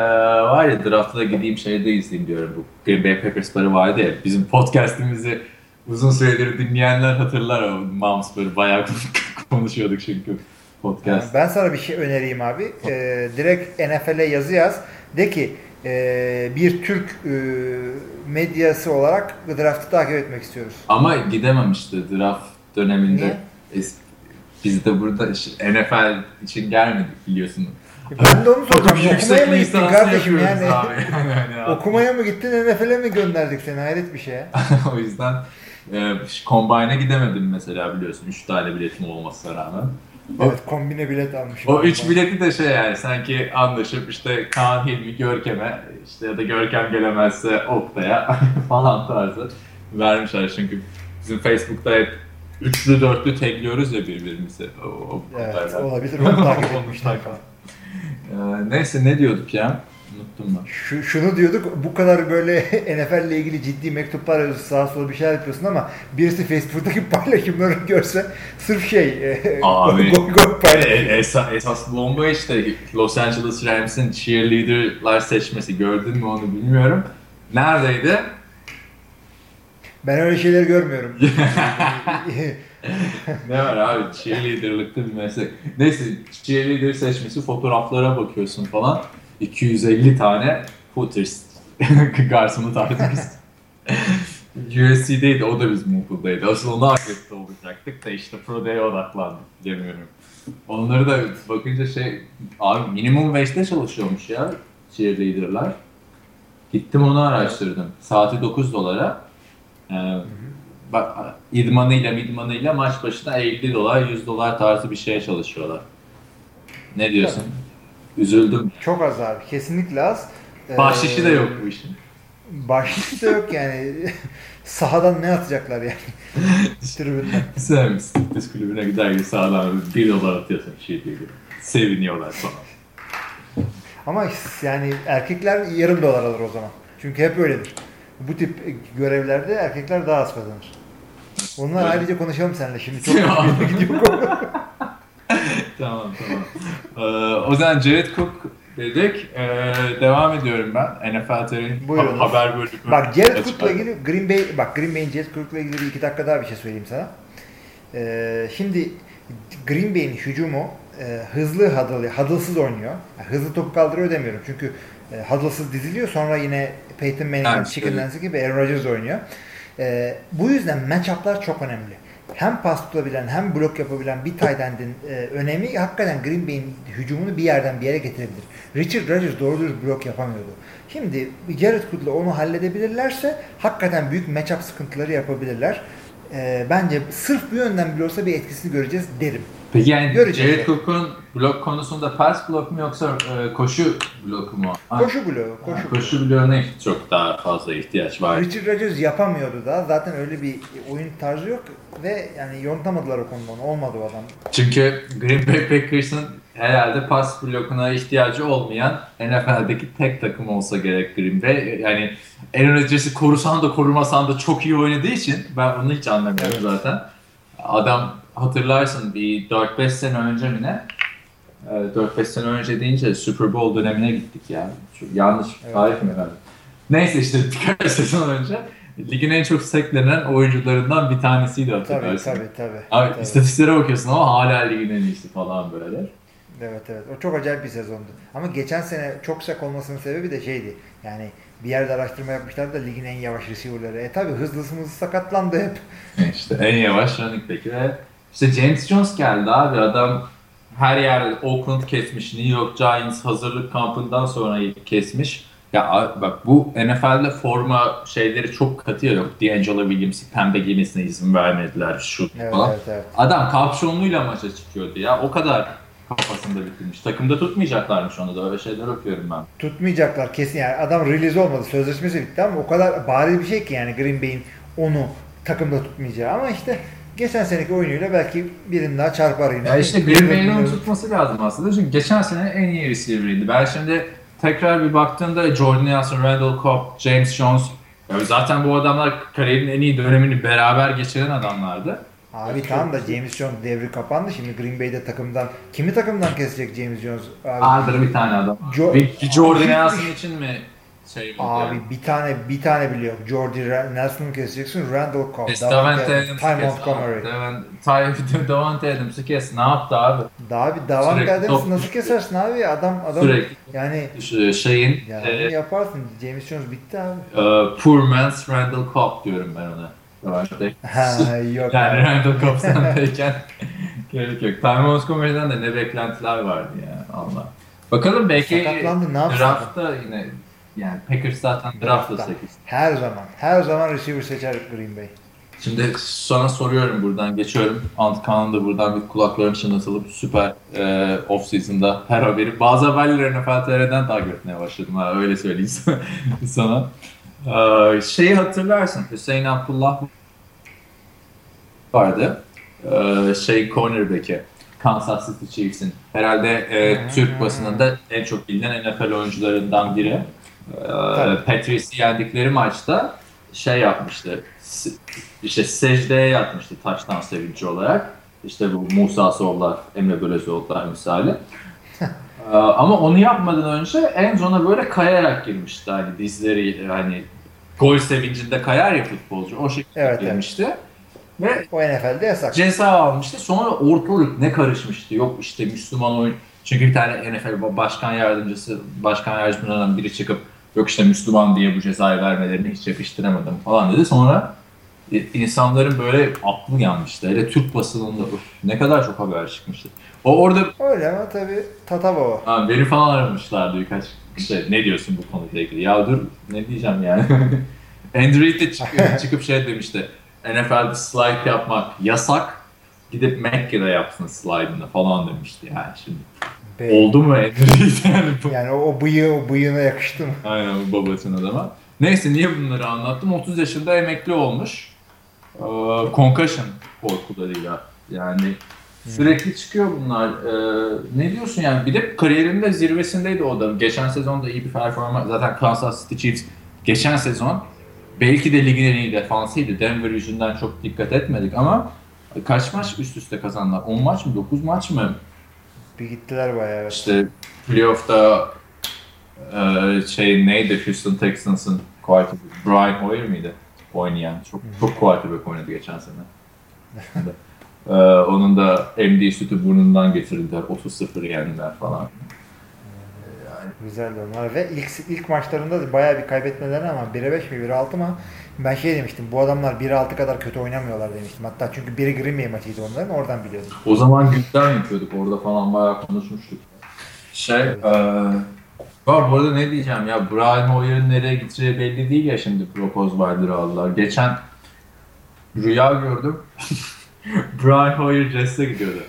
var ya draftta da gideyim şeyde izleyeyim diyorum bu Green Bay Packers'ları vardı ya bizim podcast'imizi uzun süredir dinleyenler hatırlar o Moms böyle bayağı konuşuyorduk çünkü podcast. Ben sana bir şey önereyim abi. E, direkt NFL'e yazı yaz. De ki e, bir Türk e, medyası olarak draftı takip etmek istiyoruz. Ama gidemem işte draft döneminde. Niye? Biz de burada NFL için gelmedik biliyorsun. Ben de onu soracağım. Okumaya mı gittin kardeşim yani? abi. Yani abi. Okumaya mı gittin NFL'e mi gönderdik seni? Hayret bir şey ya. o yüzden e, Combine'a gidemedim mesela biliyorsun. 3 tane biletim olmasına rağmen. O- Evet kombine bilet almışım. O 3 bileti de şey yani sanki anlaşıp işte Kaan Hilmi Görkem'e işte ya da Görkem gelemezse Oktay'a falan tarzı vermişler çünkü bizim Facebook'ta hep üçlü dörtlü tekliyoruz ya birbirimizi. O, o Evet olabilir. Onu takip etmişler falan. Ee, neyse ne diyorduk ya? Unuttum ben. Şu, şunu diyorduk bu kadar böyle NFL ile ilgili ciddi mektuplar yazıyorsun sağa sola bir şeyler yapıyorsun ama birisi Facebook'taki paylaşımları görse sırf şey e, Abi. gol gol paylaş. E, esas, esas bomba işte Los Angeles Rams'in cheerleader'lar seçmesi gördün mü onu bilmiyorum. Neredeydi? Ben öyle şeyler görmüyorum. ne var abi cheerleader'lıkta bir meslek. Neyse cheerleader seçmesi fotoğraflara bakıyorsun falan. 250 tane footers garsonu tartışmışız. USC'deydi o da bizim okuldaydı. Asıl onu akredite olacaktık da işte Pro Day'e odaklandık bilemiyorum. Onları da bakınca şey abi minimum 5'te çalışıyormuş ya cheerleader'lar. Gittim onu araştırdım. Saati 9 dolara. Ee, bak idmanıyla idmanıyla maç başına 50 dolar 100 dolar tarzı bir şeye çalışıyorlar. Ne diyorsun? Üzüldüm. Çok az abi. Kesinlikle az. Ee, Bahşişi de yok bu işin. Bahşiş de yok yani. Sahadan ne atacaklar yani? Tribünden. Sen fitness kulübüne gider gibi sağdan 1 dolar atıyorsun şey diye. Seviniyorlar falan. Ama yani erkekler yarım dolar alır o zaman. Çünkü hep öyledir. Bu tip görevlerde erkekler daha az kazanır. Onlar Evet. ayrıca konuşalım seninle şimdi. Çok gidiyor tamam tamam. Ee, o zaman Jared Cook dedik. Ee, devam ediyorum ben. NFL Buyurun. ha- haber bölümü. Bak Jared Cook'la ilgili Green Bay bak Green Bay'in Jared Cook'la ilgili iki dakika daha bir şey söyleyeyim sana. Ee, şimdi Green Bay'in hücumu e, hızlı huddle, huddle'sız oynuyor. Yani hızlı top kaldırıyor demiyorum. Çünkü e, huddle'sız diziliyor. Sonra yine Peyton Manning, Yani Chicken Dance gibi Aaron Rodgers oynuyor. E, bu yüzden matchup'lar çok önemli. Hem pas tutabilen hem blok yapabilen bir tight end'in e, önemi hakikaten Green Bay'in hücumunu bir yerden bir yere getirebilir. Richard Rodgers doğru dürüst blok yapamıyordu. Şimdi Jared Cook'la onu halledebilirlerse hakikaten büyük matchup sıkıntıları yapabilirler. E, bence sırf bu yönden bile olsa bir etkisini göreceğiz derim. Peki yani Göreceğiz. Jared Cook'un blok konusunda pass blok mu yoksa e, koşu bloku mu? Koşu bloğu, koşu bloğu. koşu bloğuna çok daha fazla ihtiyaç var. Richard Rodgers yapamıyordu da. Zaten öyle bir oyun tarzı yok ve yani yontamadılar o konuda onu. Olmadı o adam. Çünkü Green Bay Packers'ın herhalde pas blokuna ihtiyacı olmayan NFL'deki tek takım olsa gerek Green Bay. Yani Aaron Rodgers'ı korusan da korumasan da çok iyi oynadığı için ben onu hiç anlamıyorum Evet. zaten. Adam hatırlarsın bir 4-5 sene önce mi ne? Ee, 4-5 sene önce deyince Super Bowl dönemine gittik ya. Şu yanlış Evet. tarih mi verdim? Neyse işte birkaç sezon önce ligin en çok seklenen oyuncularından bir tanesiydi Tabii hatırlarsın. tabii tabii. Abi Tabii. istatistiklere bakıyorsun ama hala ligin en iyisi falan böyle. Evet evet. O çok acayip bir sezondu. Ama geçen sene çok sak olmasının sebebi de şeydi. Yani bir yerde araştırma yapmışlar da ligin en yavaş receiver'ları. E tabi hızlısımız sakatlandı hep. işte en yavaş running back'i ve işte James Jones geldi abi adam her yer Oakland kesmiş, New York Giants hazırlık kampından sonra kesmiş. Ya bak bu NFL'de forma şeyleri çok katı ya yok. D'Angelo Williams'ı pembe giymesine izin vermediler şu Evet falan. evet evet. Adam kapşonluyla maça çıkıyordu ya. O kadar kafasında bitirmiş. Takımda tutmayacaklarmış onu da öyle şeyler okuyorum ben. Tutmayacaklar kesin yani. Adam release olmadı. Sözleşmesi bitti ama o kadar bariz bir şey ki yani Green Bay'in onu takımda tutmayacağı. Ama işte geçen seneki oyunuyla belki birini daha çarpar yine. Ya işte Green Bay'in onu tutması lazım aslında. Çünkü geçen sene en iyi receiver'ıydı. Ben şimdi tekrar bir baktığımda Jordan Nelson, Randall Cobb, James Jones ya zaten bu adamlar kariyerinin en iyi dönemini beraber geçiren adamlardı. Abi tamam da James Jones devri kapandı. Şimdi Green Bay'de takımdan kimi takımdan kesecek James Jones? Abi, Vardır bir tane adam. Jo- Jordan Nelson için mi şey? Abi bir tane bir tane bile yok. Jordy Ra- Nelson'u keseceksin. Randall Cobb, Davante Davante Adams'ı Ty kes. Montgomery. Davante- Ty- Davante Adams'ı kes. Ne yaptı abi? Daha bir Davante Adams'ı nasıl kesersin abi? Adam adam Sürekli yani şeyin yani e, yaparsın. James Jones bitti abi. e, poor man's Randall Cobb diyorum ben ona. Ha yok. Yani abi. Randall Cobb sendeyken gerek yok. Ty Montgomery'den de ne beklentiler vardı ya Allah. Bakalım belki Sakatlandı, ne yapsın? draftta yine yani Packers zaten draftla Draftta. 8. Her zaman. Her zaman receiver seçer Green Bay. Şimdi sana soruyorum buradan geçiyorum. Antkan'ın da buradan bir kulaklarını çınlatılıp süper e, off season'da her haberi. Bazı haberleri NFL TR'den takip etmeye başladım ha öyle söyleyeyim sana. E, şeyi hatırlarsın Hüseyin Abdullah vardı. E, şey cornerback'i Kansas City Chiefs'in. Herhalde e, Türk basınında en çok bilinen NFL oyuncularından biri. E, Tabii. Patriots'ı yendikleri maçta şey yapmıştı. işte secdeye yatmıştı taştan sevinci olarak. İşte bu Musa Soğlar, Emre Belözoğlu'lar misali. Ee, Ama onu yapmadan önce en zona böyle kayarak girmişti. Hani dizleri hani gol sevincinde kayar ya futbolcu. O şekilde Evet, evet. girmişti. Ve O NFL'de yasak. ceza almıştı. Sonra ortalık ne karışmıştı. Yok işte Müslüman oyun. Çünkü bir tane NFL başkan yardımcısı, başkan yardımcılarından biri çıkıp yok işte Müslüman diye bu cezayı vermelerini hiç yakıştıramadım falan dedi. Sonra e, insanların böyle aklı yanmıştı. Hele Türk basınında öf, ne kadar çok haber çıkmıştı. O orada Öyle ama tabii Tatavo. ha, beni falan aramışlardı birkaç işte ne diyorsun bu konuyla ilgili. Ya dur ne diyeceğim yani. Andrew Reid de çıkıp, çıkıp şey demişti. NFL'de slide yapmak yasak. Gidip Mekke'de yapsın slide'ını falan demişti yani şimdi. Be- Oldu mu yani? Yani o, o bıyığı o bıyığına yakıştı mı? Aynen bu babasının adama. Neyse niye bunları anlattım? 30 yaşında emekli olmuş. Ee, concussion korkularıyla. Yani Sürekli çıkıyor bunlar. Ee, ne diyorsun yani? Bir de kariyerinde zirvesindeydi o da. Geçen sezon da iyi bir performans. Zaten Kansas City Chiefs geçen sezon belki de ligin en iyi defansıydı. Denver yüzünden çok dikkat etmedik ama kaç maç üst üste kazandılar? 10 maç mı? 9 maç mı? Bir gittiler bayağı. Evet. İşte playoff'ta e, şey neydi Houston Texans'ın quarterback Brian Hoyer miydi oynayan? Çok çok quarterback oynadı geçen sene. Ee, onun da MD sütü burnundan getirdiler. 30-0 yendiler falan. Güzeldi onlar ve ilk ilk maçlarında da bayağı bir kaybetmeler ama 1'e 5 mi 1'e 6 mı? Ben şey demiştim bu adamlar 1'e 6 kadar kötü oynamıyorlar demiştim. Hatta çünkü biri Green Bay maçıydı onların oradan biliyordum. O zaman gündem yapıyorduk orada falan bayağı konuşmuştuk. Şey, evet. e, var bu arada ne diyeceğim ya Brian Hoyer'ın nereye gideceği belli değil ya şimdi Propoz Wilder'ı aldılar. Geçen rüya gördüm. Brian Hoyer Jets'e gidiyordu.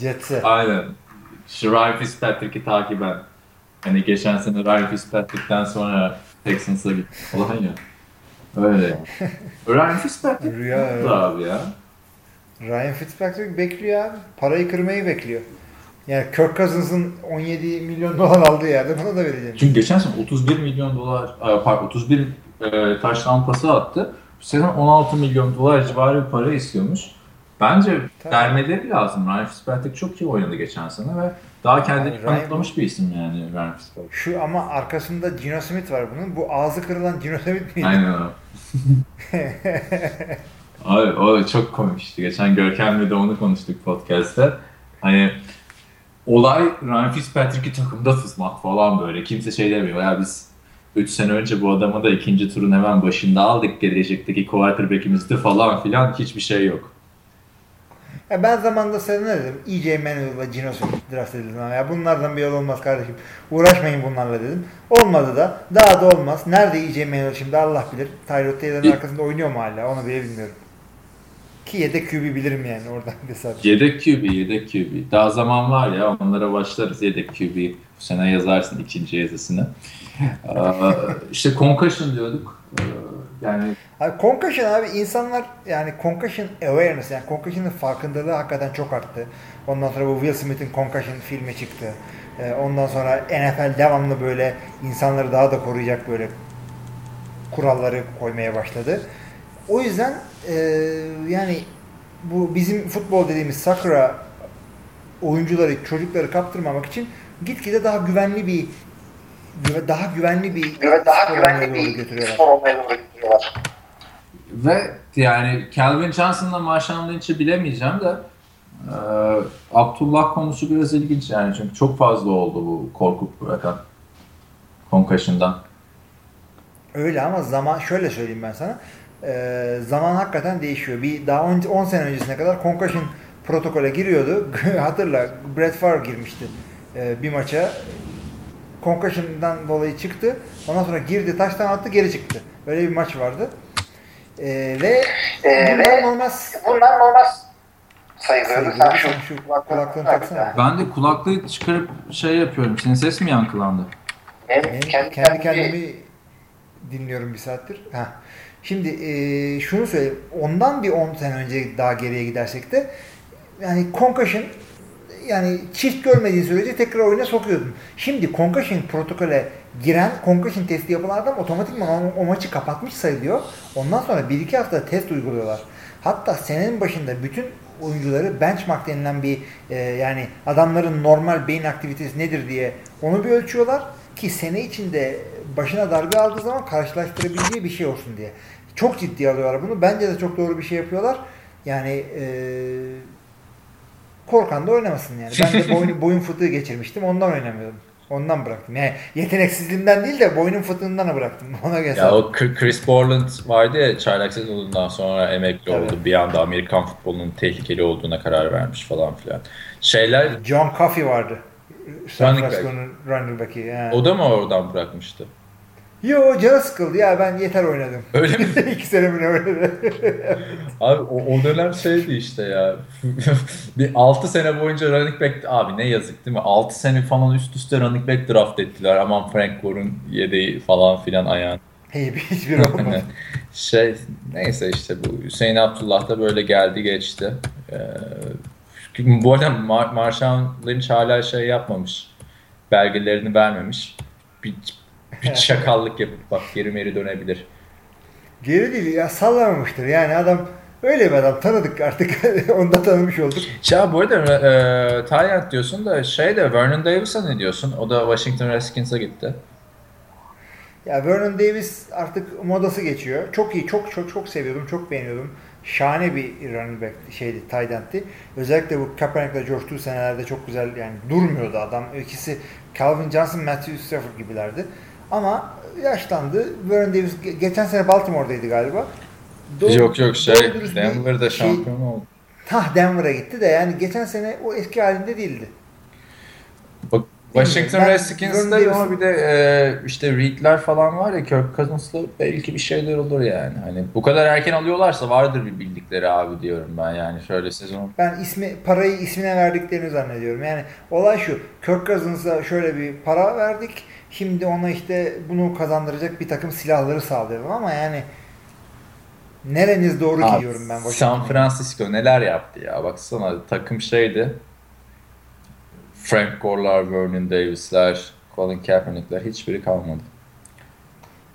Jets'e. Aynen. Ryan Fitzpatrick'i takiben. Hani geçen sene Ryan Fitzpatrick'ten sonra Texans'a gitti falan ya. Öyle. Ryan Fitzpatrick Rüya evet. abi ya. Ryan Fitzpatrick bekliyor abi. Parayı kırmayı bekliyor. Yani Kirk Cousins'ın 17 milyon dolar aldığı yerde buna da vereceğim. Çünkü geçen sene 31 milyon dolar, pardon 31 e, taş lampası attı. Bu sene 16 milyon dolar civarı bir para istiyormuş. Bence Tabii. vermeleri lazım. Ryan Fitzpatrick çok iyi oynadı geçen sene ve daha kendini yani kanıtlamış bir isim yani Ryan Fitzpatrick. Şu ama arkasında Gino Smith var bunun. Bu ağzı kırılan Gino Smith miydi? Aynen o. Abi o çok komikti. Geçen Görkem'le de onu konuştuk podcast'te. Hani olay Ryan Fitzpatrick'i takımda tutmak falan böyle. Kimse şey demiyor. Ya biz 3 sene önce bu adamı da ikinci turun hemen başında aldık. Gelecekteki quarterback'imizdi falan filan. Hiçbir şey yok. Ya ben zamanında sana ne dedim? EJ Manuel ve Gino Smith draft edildim. Ya bunlardan bir yol olmaz kardeşim. Uğraşmayın bunlarla dedim. Olmadı da. Daha da olmaz. Nerede EJ Manuel şimdi Allah bilir. Tyrod Taylor'ın arkasında oynuyor mu hala? Onu bile bilmiyorum. Ki yedek QB bilirim yani oradan bir sadece. Yedek QB, yedek QB. Daha zaman var ya onlara başlarız yedek QB. Bu sene yazarsın ikinci yazısını. ee, işte concussion diyorduk. Ee, yani Abi concussion abi insanlar yani concussion awareness yani concussion'ın farkındalığı hakikaten çok arttı. Ondan sonra bu Will Smith'in concussion filmi çıktı. Ee, ondan sonra NFL devamlı böyle insanları daha da koruyacak böyle kuralları koymaya başladı. O yüzden e, yani bu bizim futbol dediğimiz sakra oyuncuları, çocukları kaptırmamak için gitgide daha güvenli bir daha güvenli bir daha güvenli bir spor olmaya doğru götürüyorlar. Ve yani Calvin Johnson'la Marshawn Lynch'i bilemeyeceğim de e, Abdullah konusu biraz ilginç yani çünkü çok fazla oldu bu korkup bırakan concussion'dan. Öyle ama zaman şöyle söyleyeyim ben sana. E, zaman hakikaten değişiyor. Bir daha 10 sene öncesine kadar concussion protokole giriyordu. Hatırla Brett Favre girmişti e, bir maça. Concussion'dan dolayı çıktı. Ondan sonra girdi, taştan attı, geri çıktı. Öyle bir maç vardı. Ee, ve ee, bunlar normal bunlar normal sayılıyordu. Sen şu, şu kulaklığını taksana. Ben de kulaklığı çıkarıp şey yapıyorum. Senin ses mi yankılandı? Ben kendi, kendi kendimi dinliyorum bir saattir. Heh. Şimdi e, şunu söyleyeyim. Ondan bir 10 sene önce daha geriye gidersek de yani concussion yani çift görmediği sürece tekrar oyuna sokuyordun. Şimdi concussion protokole giren concussion testi yapılan adam otomatikman o, o maçı kapatmış sayılıyor. Ondan sonra 1-2 hafta test uyguluyorlar. Hatta senenin başında bütün oyuncuları benchmark denilen bir e, yani adamların normal beyin aktivitesi nedir diye onu bir ölçüyorlar ki sene içinde başına darbe aldığı zaman karşılaştırabileceği bir şey olsun diye. Çok ciddi alıyorlar bunu. Bence de çok doğru bir şey yapıyorlar. Yani e, korkan da oynamasın yani. Ben de boyun, boyun fıtığı geçirmiştim. Ondan oynamıyordum. Ondan bıraktım. Yani yeteneksizliğimden değil de boynun fıtığından bıraktım. Ona göre. Ya o Chris Borland vardı ya çaylak sezonundan sonra emekli evet. oldu. Bir anda Amerikan futbolunun tehlikeli olduğuna karar vermiş falan filan. Şeyler... John Coffey vardı. San Francisco'nun running back'i. Yani. O da mı oradan bırakmıştı? Yo canı sıkıldı ya ben yeter oynadım. Öyle mi? İki sene mi oynadı? abi o, o dönem şeydi işte ya. bir 6 sene boyunca running back abi ne yazık değil mi? 6 sene falan üst üste running back draft ettiler. Aman Frank Gore'un yedeği falan filan ayağın. Hey, hiçbir olmadı. şey neyse işte bu Hüseyin Abdullah da böyle geldi geçti. Ee, Bu arada Mar Marshawn Lynch hala şey yapmamış. Belgelerini vermemiş. Bir, bir çakallık yapıp bak geri meri dönebilir. Geri değil ya sallamamıştır. Yani adam öyle bir adam tanıdık artık. Onu da tanımış olduk. Ya bu arada e, Tyrant diyorsun da şey de Vernon Davis'a ne diyorsun? O da Washington Redskins'a gitti. Ya Vernon Davis artık modası geçiyor. Çok iyi, çok çok çok seviyordum, çok beğeniyordum. Şahane bir running back şeydi, tight end'ti. Özellikle bu Kaepernick'le coştuğu senelerde çok güzel yani durmuyordu adam. İkisi Calvin Johnson, Matthew Stafford gibilerdi. Ama yaşlandı. Vernon Davis ge- geçen sene Baltimore'daydı galiba. Doğru- yok yok şey Denver'da şey- şampiyon oldu. Tah Denver'a gitti de yani geçen sene o eski halinde değildi. Washington Vernon ama bir de e, işte Reed'ler falan var ya Kirk Cousins'la belki bir şeyler olur yani. Hani bu kadar erken alıyorlarsa vardır bir bildikleri abi diyorum ben yani şöyle sezon. Ben ismi parayı ismine verdiklerini zannediyorum. Yani olay şu. Kirk Cousins'a şöyle bir para verdik. Şimdi ona işte bunu kazandıracak bir takım silahları sağlayalım ama yani nereniz doğru Abi, diyorum ben San Washington'a. Francisco neler yaptı ya baksana takım şeydi. Frank Gore'lar, Vernon Davis'ler, Colin Kaepernick'ler hiçbiri kalmadı.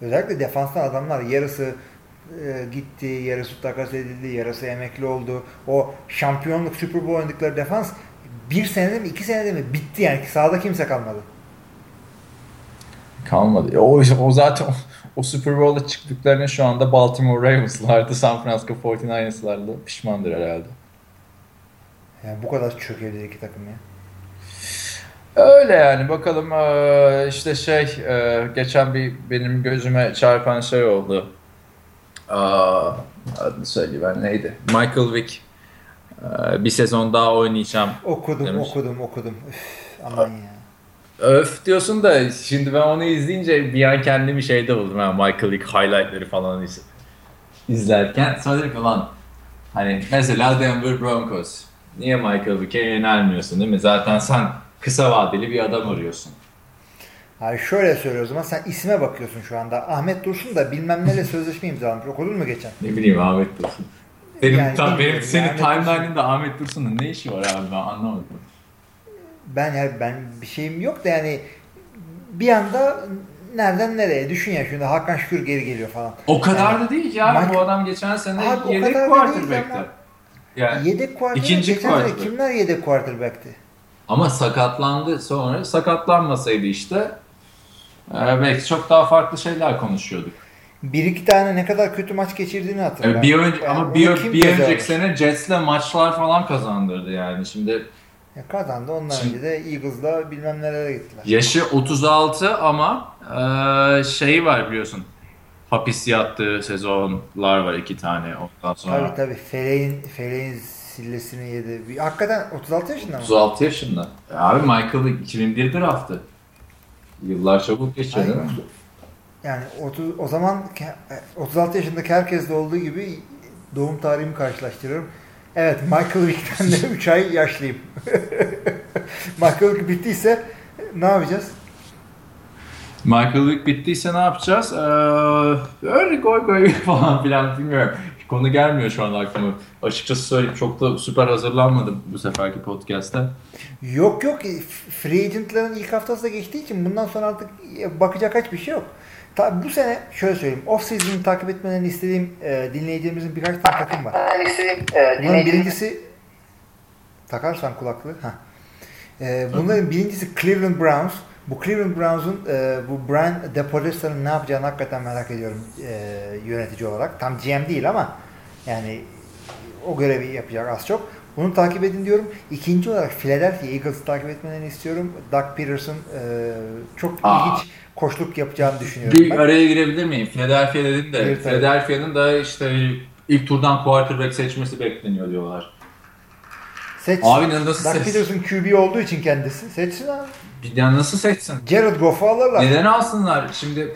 Özellikle defanstan adamlar yarısı e, gitti, yarısı takas edildi, yarısı emekli oldu. O şampiyonluk Super Bowl oynadıkları defans bir senede mi iki senede mi bitti yani sahada kimse kalmadı. Kalmadı. O, o zaten o, o Super Bowl'a çıktıklarını şu anda Baltimore Ravens'lardı, San Francisco 49ers'lardı. Pişmandır herhalde. Yani bu kadar çökebilir iki takım ya. Öyle yani bakalım işte şey geçen bir benim gözüme çarpan şey oldu. Adını söyleyeyim ben neydi? Michael Vick bir sezon daha oynayacağım. Okudum, Demiş. okudum, okudum. Üf, aman ya. Öf diyorsun da şimdi ben onu izleyince bir an kendimi şeyde buldum. Ha, Michael Vick highlightları falan iz- izlerken. Sonra dedim ki lan hani mesela Denver Broncos. Niye Michael Vick'e yönelmiyorsun değil mi? Zaten sen kısa vadeli bir adam arıyorsun. Abi şöyle söylüyor o zaman sen isme bakıyorsun şu anda. Ahmet Dursun da bilmem neyle sözleşme imzalamış. Okudun mu geçen? Ne bileyim Ahmet Dursun. Benim, Yani tam, benim senin Ahmet timeline'ında Ahmet Dursun'un ne işi var abi ben anlamadım. Ben yani ben bir şeyim yok da yani bir anda nereden nereye düşün ya şimdi Hakan Şükür geri geliyor falan. O kadar Yani da değil ki abi Mike- bu adam geçen sene Abi yedek quarterback'ti. Yani Yedek quarterback İkinci geçen sene quarterback. kimler yedek quarterback'ti? Ama sakatlandı sonra. Sakatlanmasaydı işte e, belki çok daha farklı şeyler konuşuyorduk. Bir iki tane ne kadar kötü maç geçirdiğini E, hatırlıyorum. bir önce, Yani ama bir, bir önceki alır? sene Jets'le maçlar falan kazandırdı yani. Şimdi Ya kazandı. Ondan Şimdi- önce de Eagles'la bilmem nerelere gittiler. yaşı 36 ama e, şey var biliyorsun. Hapis yattığı sezonlar var iki tane ondan sonra. Tabii tabii. Feleğin, Feleğin sillesini yedi. Hakikaten 36 yaşında mı? 36 yaşında. E, Abi Michael 2001 draftı. Yıllar çabuk geçiyor değil mi? Aynen. Yani 30, o zaman ke- 36 yaşındaki herkeste olduğu gibi doğum tarihimi karşılaştırıyorum. Evet Michael Vick'ten de 3 ay yaşlıyım. Michael Vick bittiyse ne yapacağız? Michael Vick bittiyse ne yapacağız? Ee, öyle goy goy falan filan bilmiyorum. Konu gelmiyor şu an aklıma. Açıkçası söyleyeyim çok da süper hazırlanmadım bu seferki podcast'ta. Yok yok free agentların ilk haftası da geçtiği için bundan sonra artık bakacak kaç bir şey yok. Ta, bu sene şöyle söyleyeyim off season'ı takip etmelerini istediğim e, dinleyicilerimizin birkaç tane takım var. E, Bunların birincisi takarsan kulaklığı. Ha. Ee, bunların birincisi Cleveland Browns. Bu Cleveland Browns'un e, bu Brian DePodesta'nın ne yapacağını hakikaten merak ediyorum e, yönetici olarak. Tam GM değil ama yani o görevi yapacak az çok. Bunu takip edin diyorum. İkinci olarak Philadelphia Eagles'ı takip etmelerini istiyorum. Doug Peterson e, çok Aa. ilginç koçluk yapacağını düşünüyorum Bir ben. araya girebilir miyim? Philadelphia dedin de tabii. Philadelphia'nın da işte ilk turdan quarterback seçmesi bekleniyor diyorlar. Seç. Abi nasıl Doug seç? Peterson QB olduğu için kendisi. Seçsin abi. Ya nasıl seçsin? Jared Goff'u alırlar. Neden alsınlar? Şimdi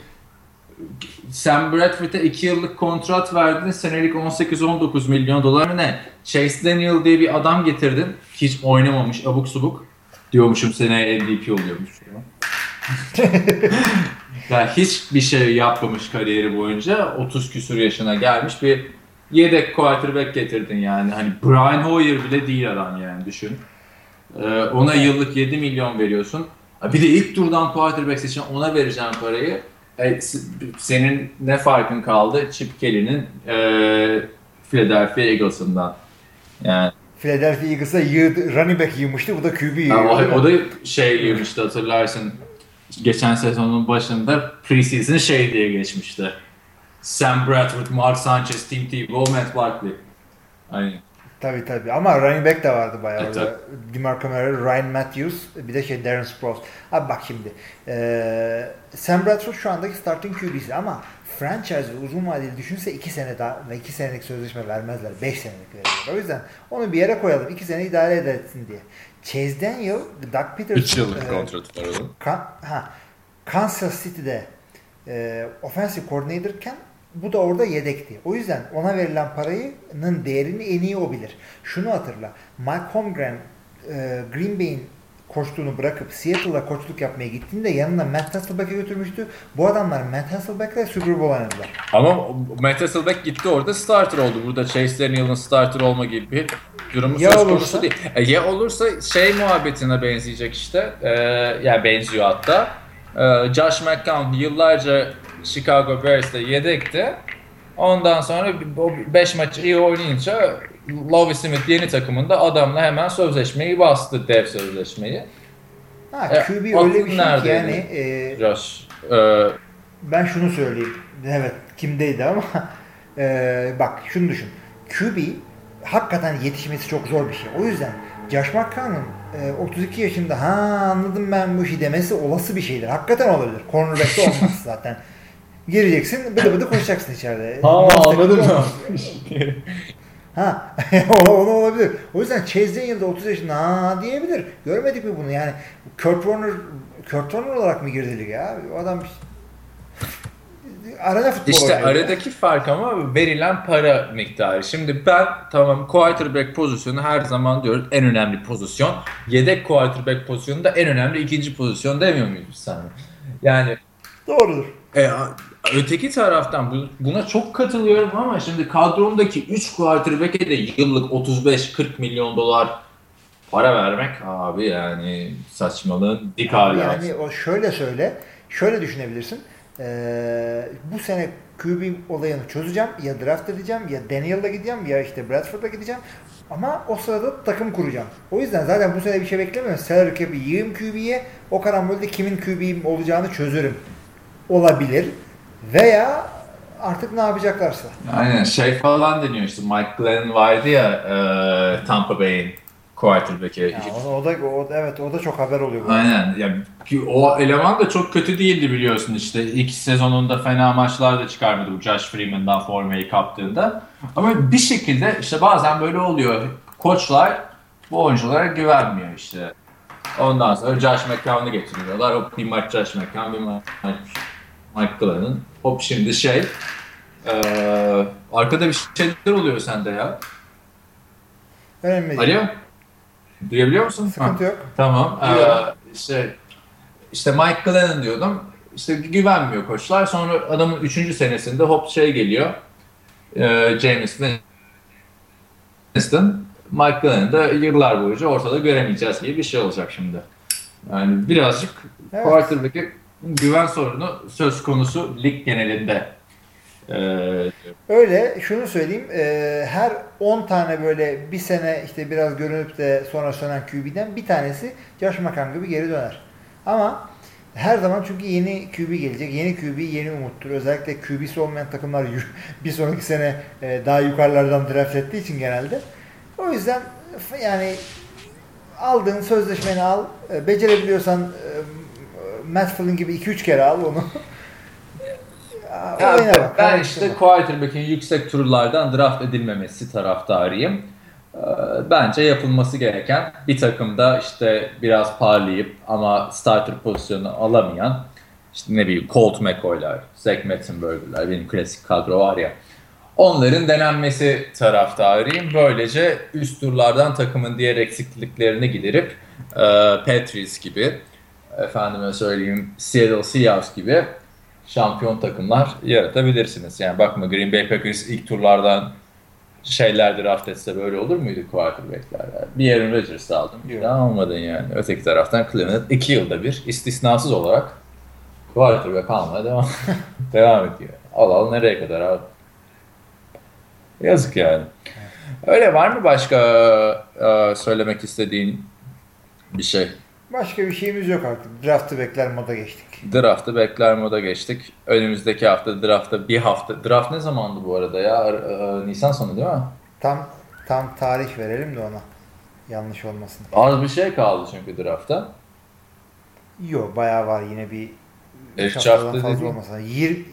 Sam Bradford'a 2 yıllık kontrat verdin. Senelik 18-19 milyon dolar mı ne? Chase Daniel diye bir adam getirdin. Hiç oynamamış abuk subuk. Diyormuşum seneye MVP oluyormuş. ya hiçbir şey yapmamış kariyeri boyunca 30 küsur yaşına gelmiş bir yedek quarterback getirdin yani. Hani Brian Hoyer bile değil adam yani düşün. Ee, ona yıllık 7 milyon veriyorsun. Bir de ilk turdan quarterback için ona vereceğim parayı. E, senin ne farkın kaldı Chip Kelly'nin e, Philadelphia Eagles'ından. Yani Philadelphia Eagles'a yığdı, running back yığmıştı. Bu da QB yığıyor. o, o da şey yığmıştı hatırlarsın. Geçen sezonun başında preseason şey diye geçmişti. Sam Bradford, Mark Sanchez, Tim Tebow, Matt Barkley. Aynen. Tabii tabii ama running back de vardı bayağı Evet, orada. DeMarco Murray, Ryan Matthews bir de şey Darren Sproles. Abi bak şimdi ee, Sam Bradford şu andaki starting QB'si ama franchise uzun vadeli düşünse 2 sene daha ve 2 senelik sözleşme vermezler. 5 senelik verirler. O yüzden onu bir yere koyalım. 2 sene idare edersin diye. Chase Daniel, Doug Peterson 3 yıllık e, kontrat var onun. Kan- ha, Kansas City'de e, offensive coordinator'ken bu da orada yedekti. O yüzden ona verilen parayının değerini en iyi o bilir. Şunu hatırla. Mike Holmgren e, Green Bay'in koçluğunu bırakıp Seattle'a koçluk yapmaya gittiğinde yanında Matt Hasselbeck'e götürmüştü. Bu adamlar Matt Hasselbeck'le Super Bowl oynadılar. Ama Matt Hasselbeck gitti orada starter oldu. Burada Chase Daniel'ın starter olma gibi bir durumu Ya söz olursa? konusu değil. E, ya olursa şey muhabbetine benzeyecek işte. E, yani benziyor hatta. E, Josh McCown yıllarca Chicago Bears'te yedekti. Ondan sonra o 5 maçı iyi oynayınca Lovie Smith yeni takımında adamla hemen sözleşmeyi bastı dev sözleşmeyi. Ha, E, QB aklın öyle bir şey ki yani e, Josh. E, ben şunu söyleyeyim. Evet kimdeydi ama e, bak şunu düşün. QB hakikaten yetişmesi çok zor bir şey. O yüzden Josh McCown'un e, 32 yaşında ha anladım ben bu işi demesi olası bir şeydir. Hakikaten olabilir. Cornerback'te olmaz zaten. Gireceksin bıdı bıdı koşacaksın içeride. anladım Olmaz. Ha, o, o da olabilir. O yüzden Chase de 30 yaşında ha diyebilir. Görmedik mi bunu yani? Kurt Warner Kurt Warner olarak mı girdi lige ya? O adam arena futbolu İşte oynuyor. aradaki fark ama verilen para miktarı. Şimdi ben tamam quarterback pozisyonu her zaman diyoruz en önemli pozisyon. Yedek quarterback pozisyonu da en önemli ikinci pozisyon demiyor muyuz biz sana? Yani Doğrudur. e, öteki taraftan bu- buna çok katılıyorum ama şimdi kadrondaki 3 quarterback'e de yıllık 35-40 milyon dolar para vermek abi yani saçmalığın dik hali. Yani o şöyle söyle, şöyle düşünebilirsin. Ee, bu sene QB olayını çözeceğim. Ya draft edeceğim, ya Daniel'la gideceğim, ya işte Bradford'la gideceğim. Ama o sırada takım kuracağım. O yüzden zaten bu sene bir şey beklemiyorum. Salary cap'i yığım QB'ye, o karambolde kimin QB'im olacağını çözürüm. Olabilir. Veya artık ne yapacaklarsa. Aynen şey falan deniyor işte Mike Glenn vardı ya e, Tampa Bay'in quarterback'i. Ya o, o da o, evet o da çok haber oluyor. bu. Aynen. Yani o eleman da çok kötü değildi biliyorsun işte. İlk sezonunda fena maçlar da çıkarmadı bu Josh Freeman'dan formayı kaptığında. Ama bir şekilde işte bazen böyle oluyor. Koçlar bu oyunculara güvenmiyor işte. Ondan sonra Josh McCown'u getiriyorlar. Hop bir maç Josh McCown, bir maç Mike Glenn'ın. Hop şimdi şey eee, arkada bir şeyler oluyor sende ya. Önemli değil. Alo? Duyabiliyor musun? Sıkıntı Ha. yok. Tamam. Ee, işte işte Mike Glennon diyordum. İşte güvenmiyor koçlar. Sonra adamın 3. senesinde hop şey geliyor. Ee, James Winston. Mike Glennon'ı da yıllar boyunca ortada göremeyeceğiz gibi bir şey olacak şimdi. Yani birazcık Evet. quarterback'e güven sorunu söz konusu lig genelinde. Ee, Öyle şunu söyleyeyim e, her 10 tane böyle bir sene işte biraz görünüp de sonra sönen QB'den bir tanesi Josh McCown gibi geri döner. Ama her zaman çünkü yeni QB gelecek. Yeni QB yeni umuttur. Özellikle QB'si olmayan takımlar bir sonraki sene e, daha yukarılardan draft ettiği için genelde. O yüzden yani aldığın sözleşmeni al. E, Becerebiliyorsan Flynn gibi 2-3 kere al onu. Ya Oyna bak, ben işte quarterback'in yüksek turlardan draft edilmemesi taraftarıyım. Ee, Bence yapılması gereken bir takımda işte biraz parlayıp ama starter pozisyonu alamayan işte ne bileyim Colt McCoy'lar, Zach Mettenberger'lar benim klasik kadro var ya onların denenmesi taraftarıyım. Böylece üst turlardan takımın diğer eksikliklerini giderip e, Patriots gibi efendime söyleyeyim Seattle Seahawks gibi şampiyon takımlar yaratabilirsiniz. Yani bakma Green Bay Packers ilk turlardan şeyler draft etse böyle olur muydu quarterback'ler? Yani bir Aaron Rodgers'ı aldın. Bir daha almadın yani. Öteki taraftan Cleveland iki yılda bir istisnasız olarak quarterback almaya devam, devam ediyor. Al al nereye kadar abi? Yazık yani. Öyle var mı başka e, söylemek istediğin bir şey? Başka bir şeyimiz yok artık. Draft'ı bekler moda geçtik. Draft'ı bekler moda geçtik. Önümüzdeki hafta draft'ta bir hafta. Draft ne zamandı bu arada ya? E, Nisan sonu değil mi? Tam tam tarih verelim de ona. Yanlış olmasın. Az bir şey kaldı çünkü draft'ta. Yok bayağı var yine bir Üç üç haftadan hafta fazla olmasa. Yir,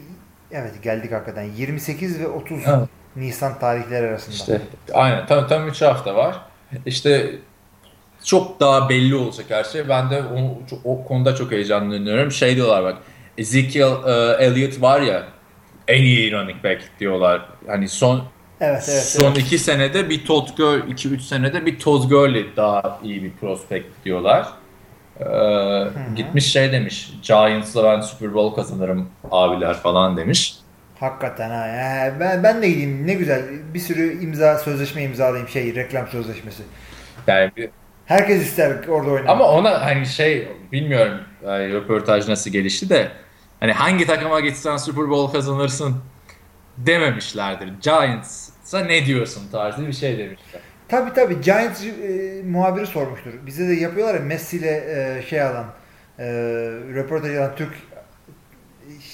evet geldik hakikaten. 28 ve 30 Evet. Nisan tarihleri arasında. İşte aynen tam tam 3 hafta var. İşte çok daha belli olacak her şey. Ben de o, o konuda çok heyecanlanıyorum. Şey diyorlar bak. Ezekiel e, Elliott var ya en iyi running back diyorlar. Hani son Evet evet. son evet. iki senede bir Todd Gurley, 2-3 senede bir Todd Gurley daha iyi bir prospect diyorlar. Ee, gitmiş şey demiş. Giants'la ben Super Bowl kazanırım abiler falan demiş. Hakikaten ha. ya. Ben, ben de gideyim. Ne güzel. Bir sürü imza sözleşme imzalayayım. Şey reklam sözleşmesi. Yani bir- Herkes ister orada oynamak. Ama ona hani şey bilmiyorum yani röportaj nasıl gelişti de hani hangi takıma gitsen Super Bowl kazanırsın dememişlerdir. Giants'a ne diyorsun tarzı bir şey demişler. Tabii tabii Giants e, muhabiri sormuştur. Bize de yapıyorlar ya Messi ile e, şey alan e, röportaj alan Türk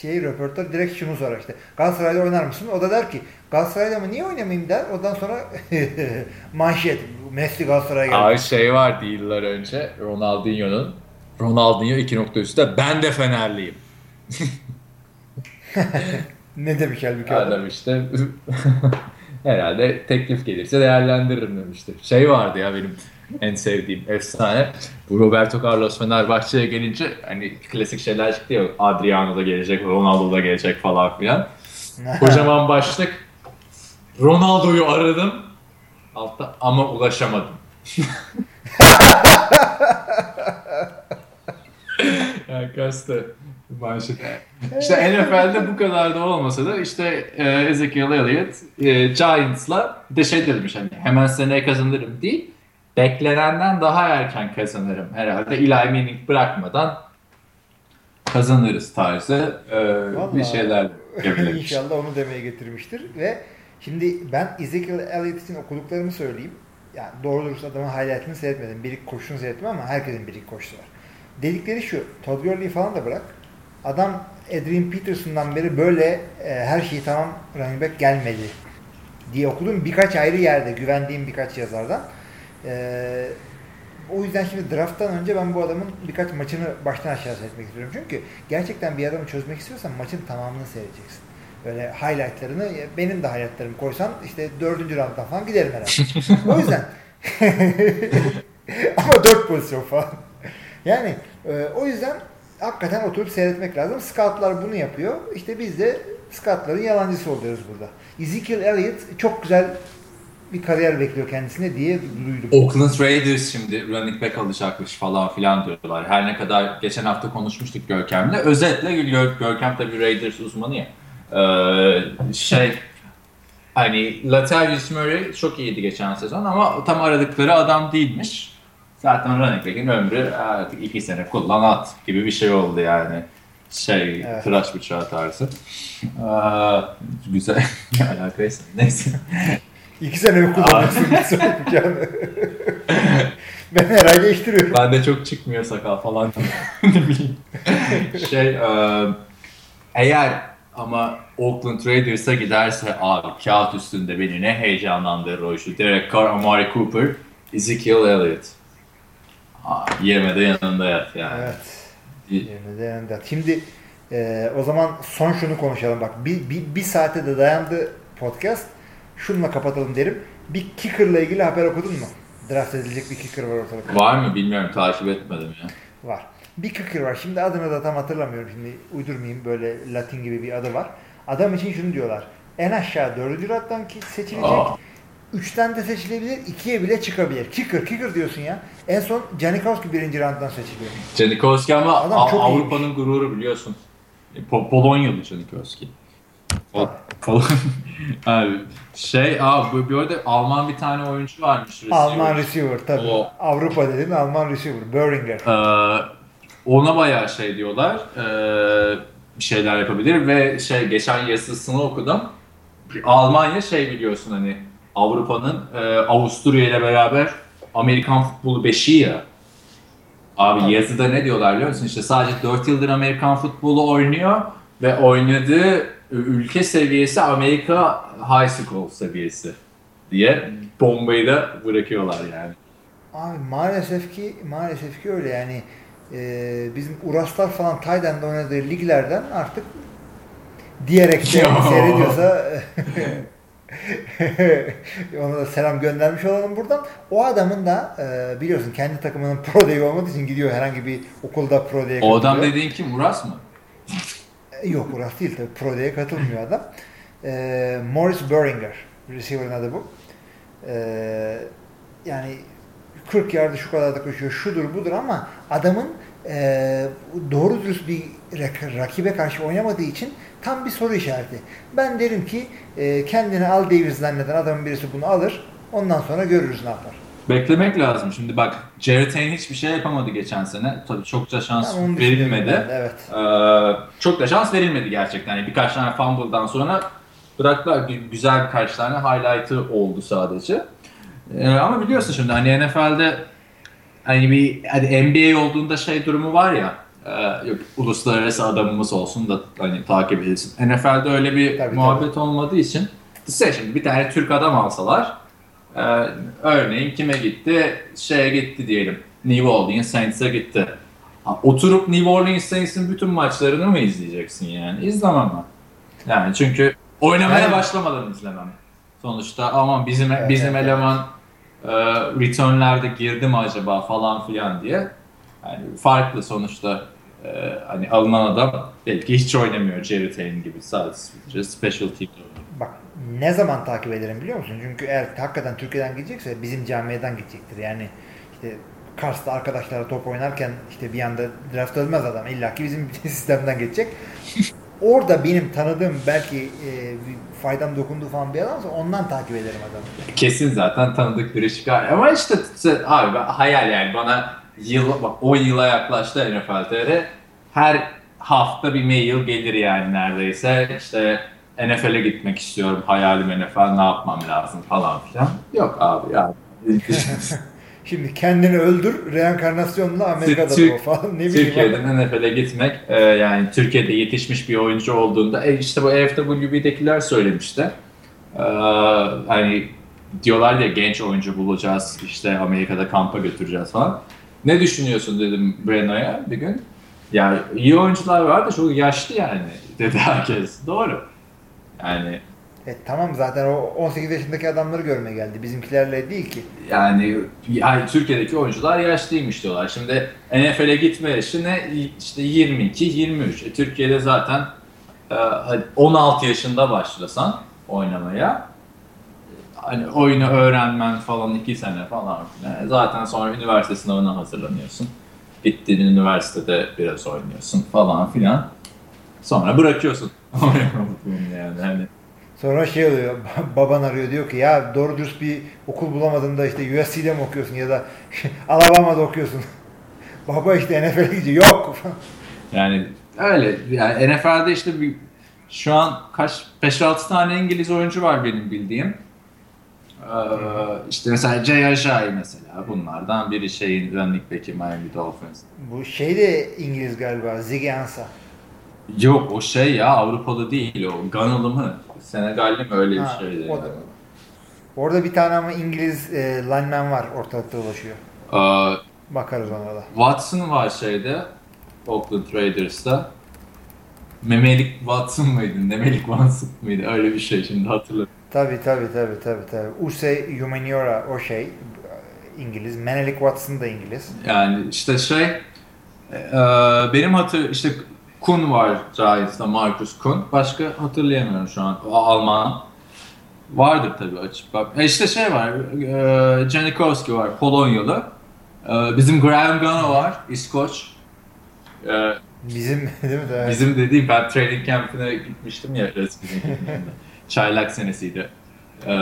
şey röportaj direkt şunu sorar işte. Galatasaray'da oynar mısın? O da der ki Galatasaray'da mı niye oynamayayım der. Ondan sonra manşet Messi Galatasaray'a geldi. Abi şey vardı yıllar önce Ronaldinho'nun Ronaldinho 2.3'te ben de Fenerliyim. Ne demiş halbuki adam? Adam işte herhalde teklif gelirse değerlendiririm demiştir. Şey vardı ya benim en sevdiğim efsane. Bu Roberto Carlos Fenerbahçe'ye gelince hani klasik şeyler çıktı ya Adriano da gelecek, Ronaldo da gelecek falan filan. Kocaman başlık. Ronaldo'yu aradım. Altta ama ulaşamadım. ya kastı manşet. İşte NFL'de bu kadar da olmasa da işte e, Ezekiel Elliott e, Giants'la bir de şey demiş hani hemen seneye kazanırım değil beklenenden daha erken kazanırım herhalde. Eli Manning bırakmadan kazanırız tarzı e, bir şeyler gevelemiş. İnşallah onu demeye getirmiştir ve şimdi ben Ezekiel Elliott için okuduklarımı söyleyeyim. Yani doğru dürüst adamın highlight'ını seyretmedim. Bir iki koşusunu seyrettim ama herkesin bir iki koşusu var. Dedikleri şu, Todd Gurley'i falan da bırak. Adam Adrian Peterson'dan beri böyle e, her şeyi tamam running back gelmedi diye okudum birkaç ayrı yerde güvendiğim birkaç yazardan. E, o yüzden şimdi drafttan önce ben bu adamın birkaç maçını baştan aşağı seyretmek istiyorum. Çünkü gerçekten bir adamı çözmek istiyorsan maçın tamamını seyredeceksin. Böyle highlightlarını benim de highlightlarımı koysan işte dördüncü rounddan falan giderim herhalde. o yüzden ama dört pozisyon falan. Yani e, o yüzden hakikaten oturup seyretmek lazım. Scoutlar bunu yapıyor. İşte biz de scoutların yalancısı oluyoruz burada. Ezekiel Elliott çok güzel bir kariyer bekliyor kendisine diye duydum. Oakland Raiders şimdi running back alacakmış falan filan diyorlar. Her ne kadar geçen hafta konuşmuştuk Görkem'le. Özetle Gör, Görkem tabii Raiders uzmanı ya. Ee, şey hani Latavius Murray çok iyiydi geçen sezon ama tam aradıkları adam değilmiş. Zaten running back'in ömrü artık iki sene kullan at gibi bir şey oldu yani. Şey, Evet. tıraş bıçağı tarzı. Aa, güzel. Alakaysa. Neyse. İki sene mi kullanıyorsun yani. ben her ay değiştiriyorum. Ben de çok çıkmıyor sakal falan. şey e, eğer ama Oakland Raiders'a giderse abi kağıt üstünde beni ne heyecanlandırır o işi. Derek Carr, Amari Cooper, Ezekiel Elliott. Aa, yemede yanında yat yani. Evet. Yerine de yanında. Şimdi e, o zaman son şunu konuşalım. Bak bir, bir, bir saate de dayandı podcast. Şununla kapatalım derim. Bir kicker'la ilgili haber okudun mu? Draft edilecek bir kicker var ortalıkta. Var mı bilmiyorum takip etmedim ya. Var. Bir kicker var. Şimdi adını da tam hatırlamıyorum. Şimdi uydurmayayım. Böyle Latin gibi bir adı var. Adam için şunu diyorlar. En aşağı dördüncü rattan ki- seçilecek. Aa. Üçten de seçilebilir. ikiye bile çıkabilir. Kicker, kicker diyorsun ya. En son Janikowski birinci rounddan seçiliyor. Janikowski ama Avrupa'nın gururu biliyorsun. E, Po- Polonyalı Janikowski. Falan. Abi, şey abi bu bir arada Alman bir tane oyuncu varmış. receiver. Alman receiver tabii. O- Avrupa dedin Alman receiver. Böhringer. Ee, ona bayağı şey diyorlar. Ee, bir şeyler yapabilir ve şey geçen yazısını okudum. Almanya şey biliyorsun hani Avrupa'nın e, Avusturya ile beraber Amerikan futbolu beşiği ya. Abi yazıda ne diyorlar biliyor musun? İşte sadece 4 yıldır Amerikan futbolu oynuyor ve oynadığı ülke seviyesi Amerika High School seviyesi diye bombayı da bırakıyorlar yani. Abi maalesef ki maalesef ki öyle yani e, bizim Uraslar falan Tayland'da oynadığı liglerden artık diyerek de Yo. seyrediyorsa ona da selam göndermiş olalım buradan. O adamın da e, biliyorsun kendi takımının pro diye olmadığı için gidiyor herhangi bir okulda pro diye O adam dediğin kim? Uras mı? E, Yok Uras değil tabii pro diye katılmıyor adam. E, Morris Böhringer receiver'ın adı bu. E, yani 40 yardı şu kadar da koşuyor şudur budur ama adamın e, doğru dürüst bir rak- rakibe karşı oynamadığı için tam bir soru işareti. Ben derim ki e, kendini Al Davis zanneden adamın birisi bunu alır. Ondan sonra görürüz ne yapar. Beklemek lazım. Şimdi bak Jared Hayne hiçbir şey yapamadı geçen sene. Tabii çokça şans düşünüyorum verilmedi. ben Evet. Ee, çok da şans verilmedi gerçekten. Yani birkaç tane fumble'dan sonra bıraktılar. Gü- Güzel birkaç tane highlight'ı oldu sadece. Ee, ama biliyorsun şimdi hani NFL'de hani bir hani NBA olduğunda şey durumu var ya e, yok uluslararası adamımız olsun da hani takip edilsin. NFL'de öyle bir Tabii, muhabbet olmadığı için size şimdi bir tane Türk adam alsalar e, örneğin kime gitti? Şeye gitti diyelim. New Orleans Saints'e gitti. Ha, Oturup New Orleans Saints'in bütün maçlarını mı izleyeceksin yani? İzlemem ben. Yani çünkü oynamaya Yani- başlamadan izlemem. Sonuçta aman bizim Evet, bizim evet, eleman e, returnlerde girdi mi acaba falan filan diye. Yani farklı sonuçta e, hani alınan adam belki hiç oynamıyor Jerry Tane gibi sadece special team. Bak ne zaman takip ederim biliyor musun? Çünkü eğer hakikaten Türkiye'den gidecekse bizim camiadan gidecektir. Yani işte Kars'ta arkadaşlarla top oynarken işte bir anda draft ölmez adam. İlla ki bizim sistemden geçecek. Orada benim tanıdığım belki e, faydam dokunduğu falan bir adamsa ondan takip ederim adamı. Kesin zaten tanıdık biri çıkar. Ama işte abi ben- hayal yani bana yıl bak o yıla yaklaştı NFL TR. Her hafta bir mail gelir yani neredeyse. İşte NFL'e gitmek istiyorum. Hayalim NFL ne yapmam lazım falan filan. Yok abi ya. Şimdi kendini öldür, reenkarnasyonla Amerika'da Türk- falan ne bileyim. Türkiye'den NFL'e gitmek e, yani Türkiye'de yetişmiş bir oyuncu olduğunda e, işte bu FWB'dekiler söylemişti. E, hani diyorlar ya genç oyuncu bulacağız işte Amerika'da kampa götüreceğiz falan. Ne düşünüyorsun dedim Breno'ya bir gün. Ya iyi oyuncular var da çok yaşlı yani dedi herkes. Doğru. Yani E, tamam zaten o 18 yaşındaki adamları görmeye geldi. Bizimkilerle değil ki. Yani, yani Türkiye'deki oyuncular yaşlıymış diyorlar. Şimdi NFL'e gitme yaşı ne? İşte 22, 23. E, Türkiye'de zaten e, hadi 16 yaşında başlasan oynamaya hani oyunu öğrenmen falan 2 sene falan filan. Zaten sonra üniversite sınavına hazırlanıyorsun. Bittiğin üniversitede biraz oynuyorsun falan filan. Sonra bırakıyorsun. yani hani Sonra şey oluyor, baban arıyor diyor ki ya doğru dürüst bir okul bulamadın da işte USC'de mi okuyorsun ya da Alabama'da okuyorsun. Baba işte NFL'e gidiyor. Yok. Yani öyle. Yani NFL'de işte bir, şu an kaç 5-6 tane İngiliz oyuncu var benim bildiğim. Ee, işte mesela Jay Ajayi mesela bunlardan biri şeyin running back'i Miami Dolphins. Bu şey de İngiliz galiba. Ziggy Ansah. Yok o şey ya Avrupalı değil o Ganalı mı? Senegalli mi öyle bir Ha, şeydi. o da. Orada bir tane ama İngiliz e, lineman var ortalıkta dolaşıyor. Ee, Bakarız ona da. Watson var şeyde Oakland Raiders'ta. Memelik Watson mıydı? Memelik Watson mıydı? Öyle bir şey şimdi hatırladım. Tabi tabi tabi tabi tabi. Use Humaniora o şey İngiliz. Menelik Watson da İngiliz. Yani işte şey e, benim hatır işte Kun var Giants'ta Marcus Kun. Başka hatırlayamıyorum şu an. O Alman. Vardır tabii açıp bak. E işte şey var. E, Janikowski var Polonyalı. E, bizim Graham Gano var İskoç. E, Bizim değil mi? Evet. Bizim dediğim ben training camp'ine gitmiştim ya resminin Çaylak senesiydi. Ee,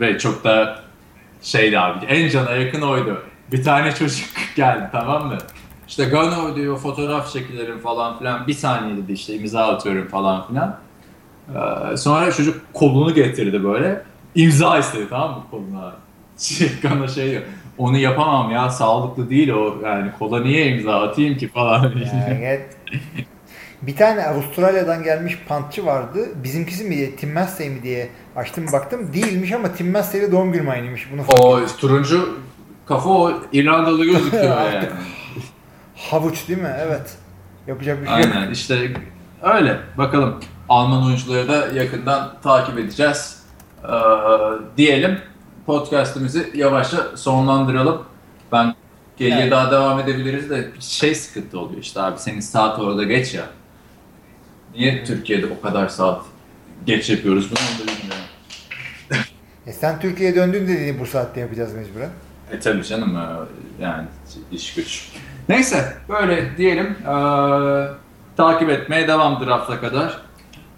ve çok da şeydi abi en cana yakın oydu. Bir tane çocuk geldi tamam mı? İşte Gano diyor fotoğraf çekilerim falan filan. Bir saniye dedi işte imza atıyorum falan filan. Ee, sonra çocuk kolunu getirdi böyle. İmza istedi tamam mı koluna? Gano şey diyor. Onu yapamam ya sağlıklı değil o yani kola niye imza atayım ki falan. Evet. Bir tane Avustralya'dan gelmiş pantçı vardı. Bizimkisi mi diye, Tim Massey mi diye açtım baktım. Değilmiş ama Tim Massey'le doğum günüm aynıymış. Bunu O turuncu kafa o İrlandalı gözüküyor yani. Havuç değil mi? Evet. Yapacak bir şey yok. Aynen işte öyle. Bakalım Alman oyuncuları da yakından takip edeceğiz. Ee, diyelim podcast'imizi yavaşça sonlandıralım. Ben geriye Evet. daha devam edebiliriz de bir şey sıkıntı oluyor işte abi senin saat orada geç ya. Niye Türkiye'de o kadar saat geç yapıyoruz bunu onu da bilmiyorum. E sen Türkiye'ye döndün dediğini bu saatte yapacağız mecburen. E tabii canım e, yani iş güç. Neyse böyle diyelim. Ee, takip etmeye devam draft'a kadar.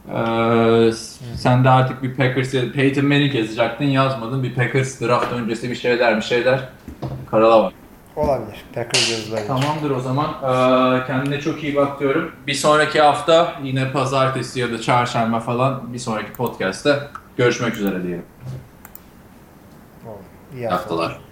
Ee, sen de artık bir Packers ya Peyton Manning yazacaktın yazmadın. Bir Packers draft öncesi bir şeyler bir şeyler. Karala var. Olabilir. Packers yazıları. Tamamdır o zaman. Ee, kendine çok iyi bak diyorum. Bir sonraki hafta yine pazartesi ya da çarşamba falan bir sonraki podcast'ta görüşmek üzere diyelim. İyi haftalar.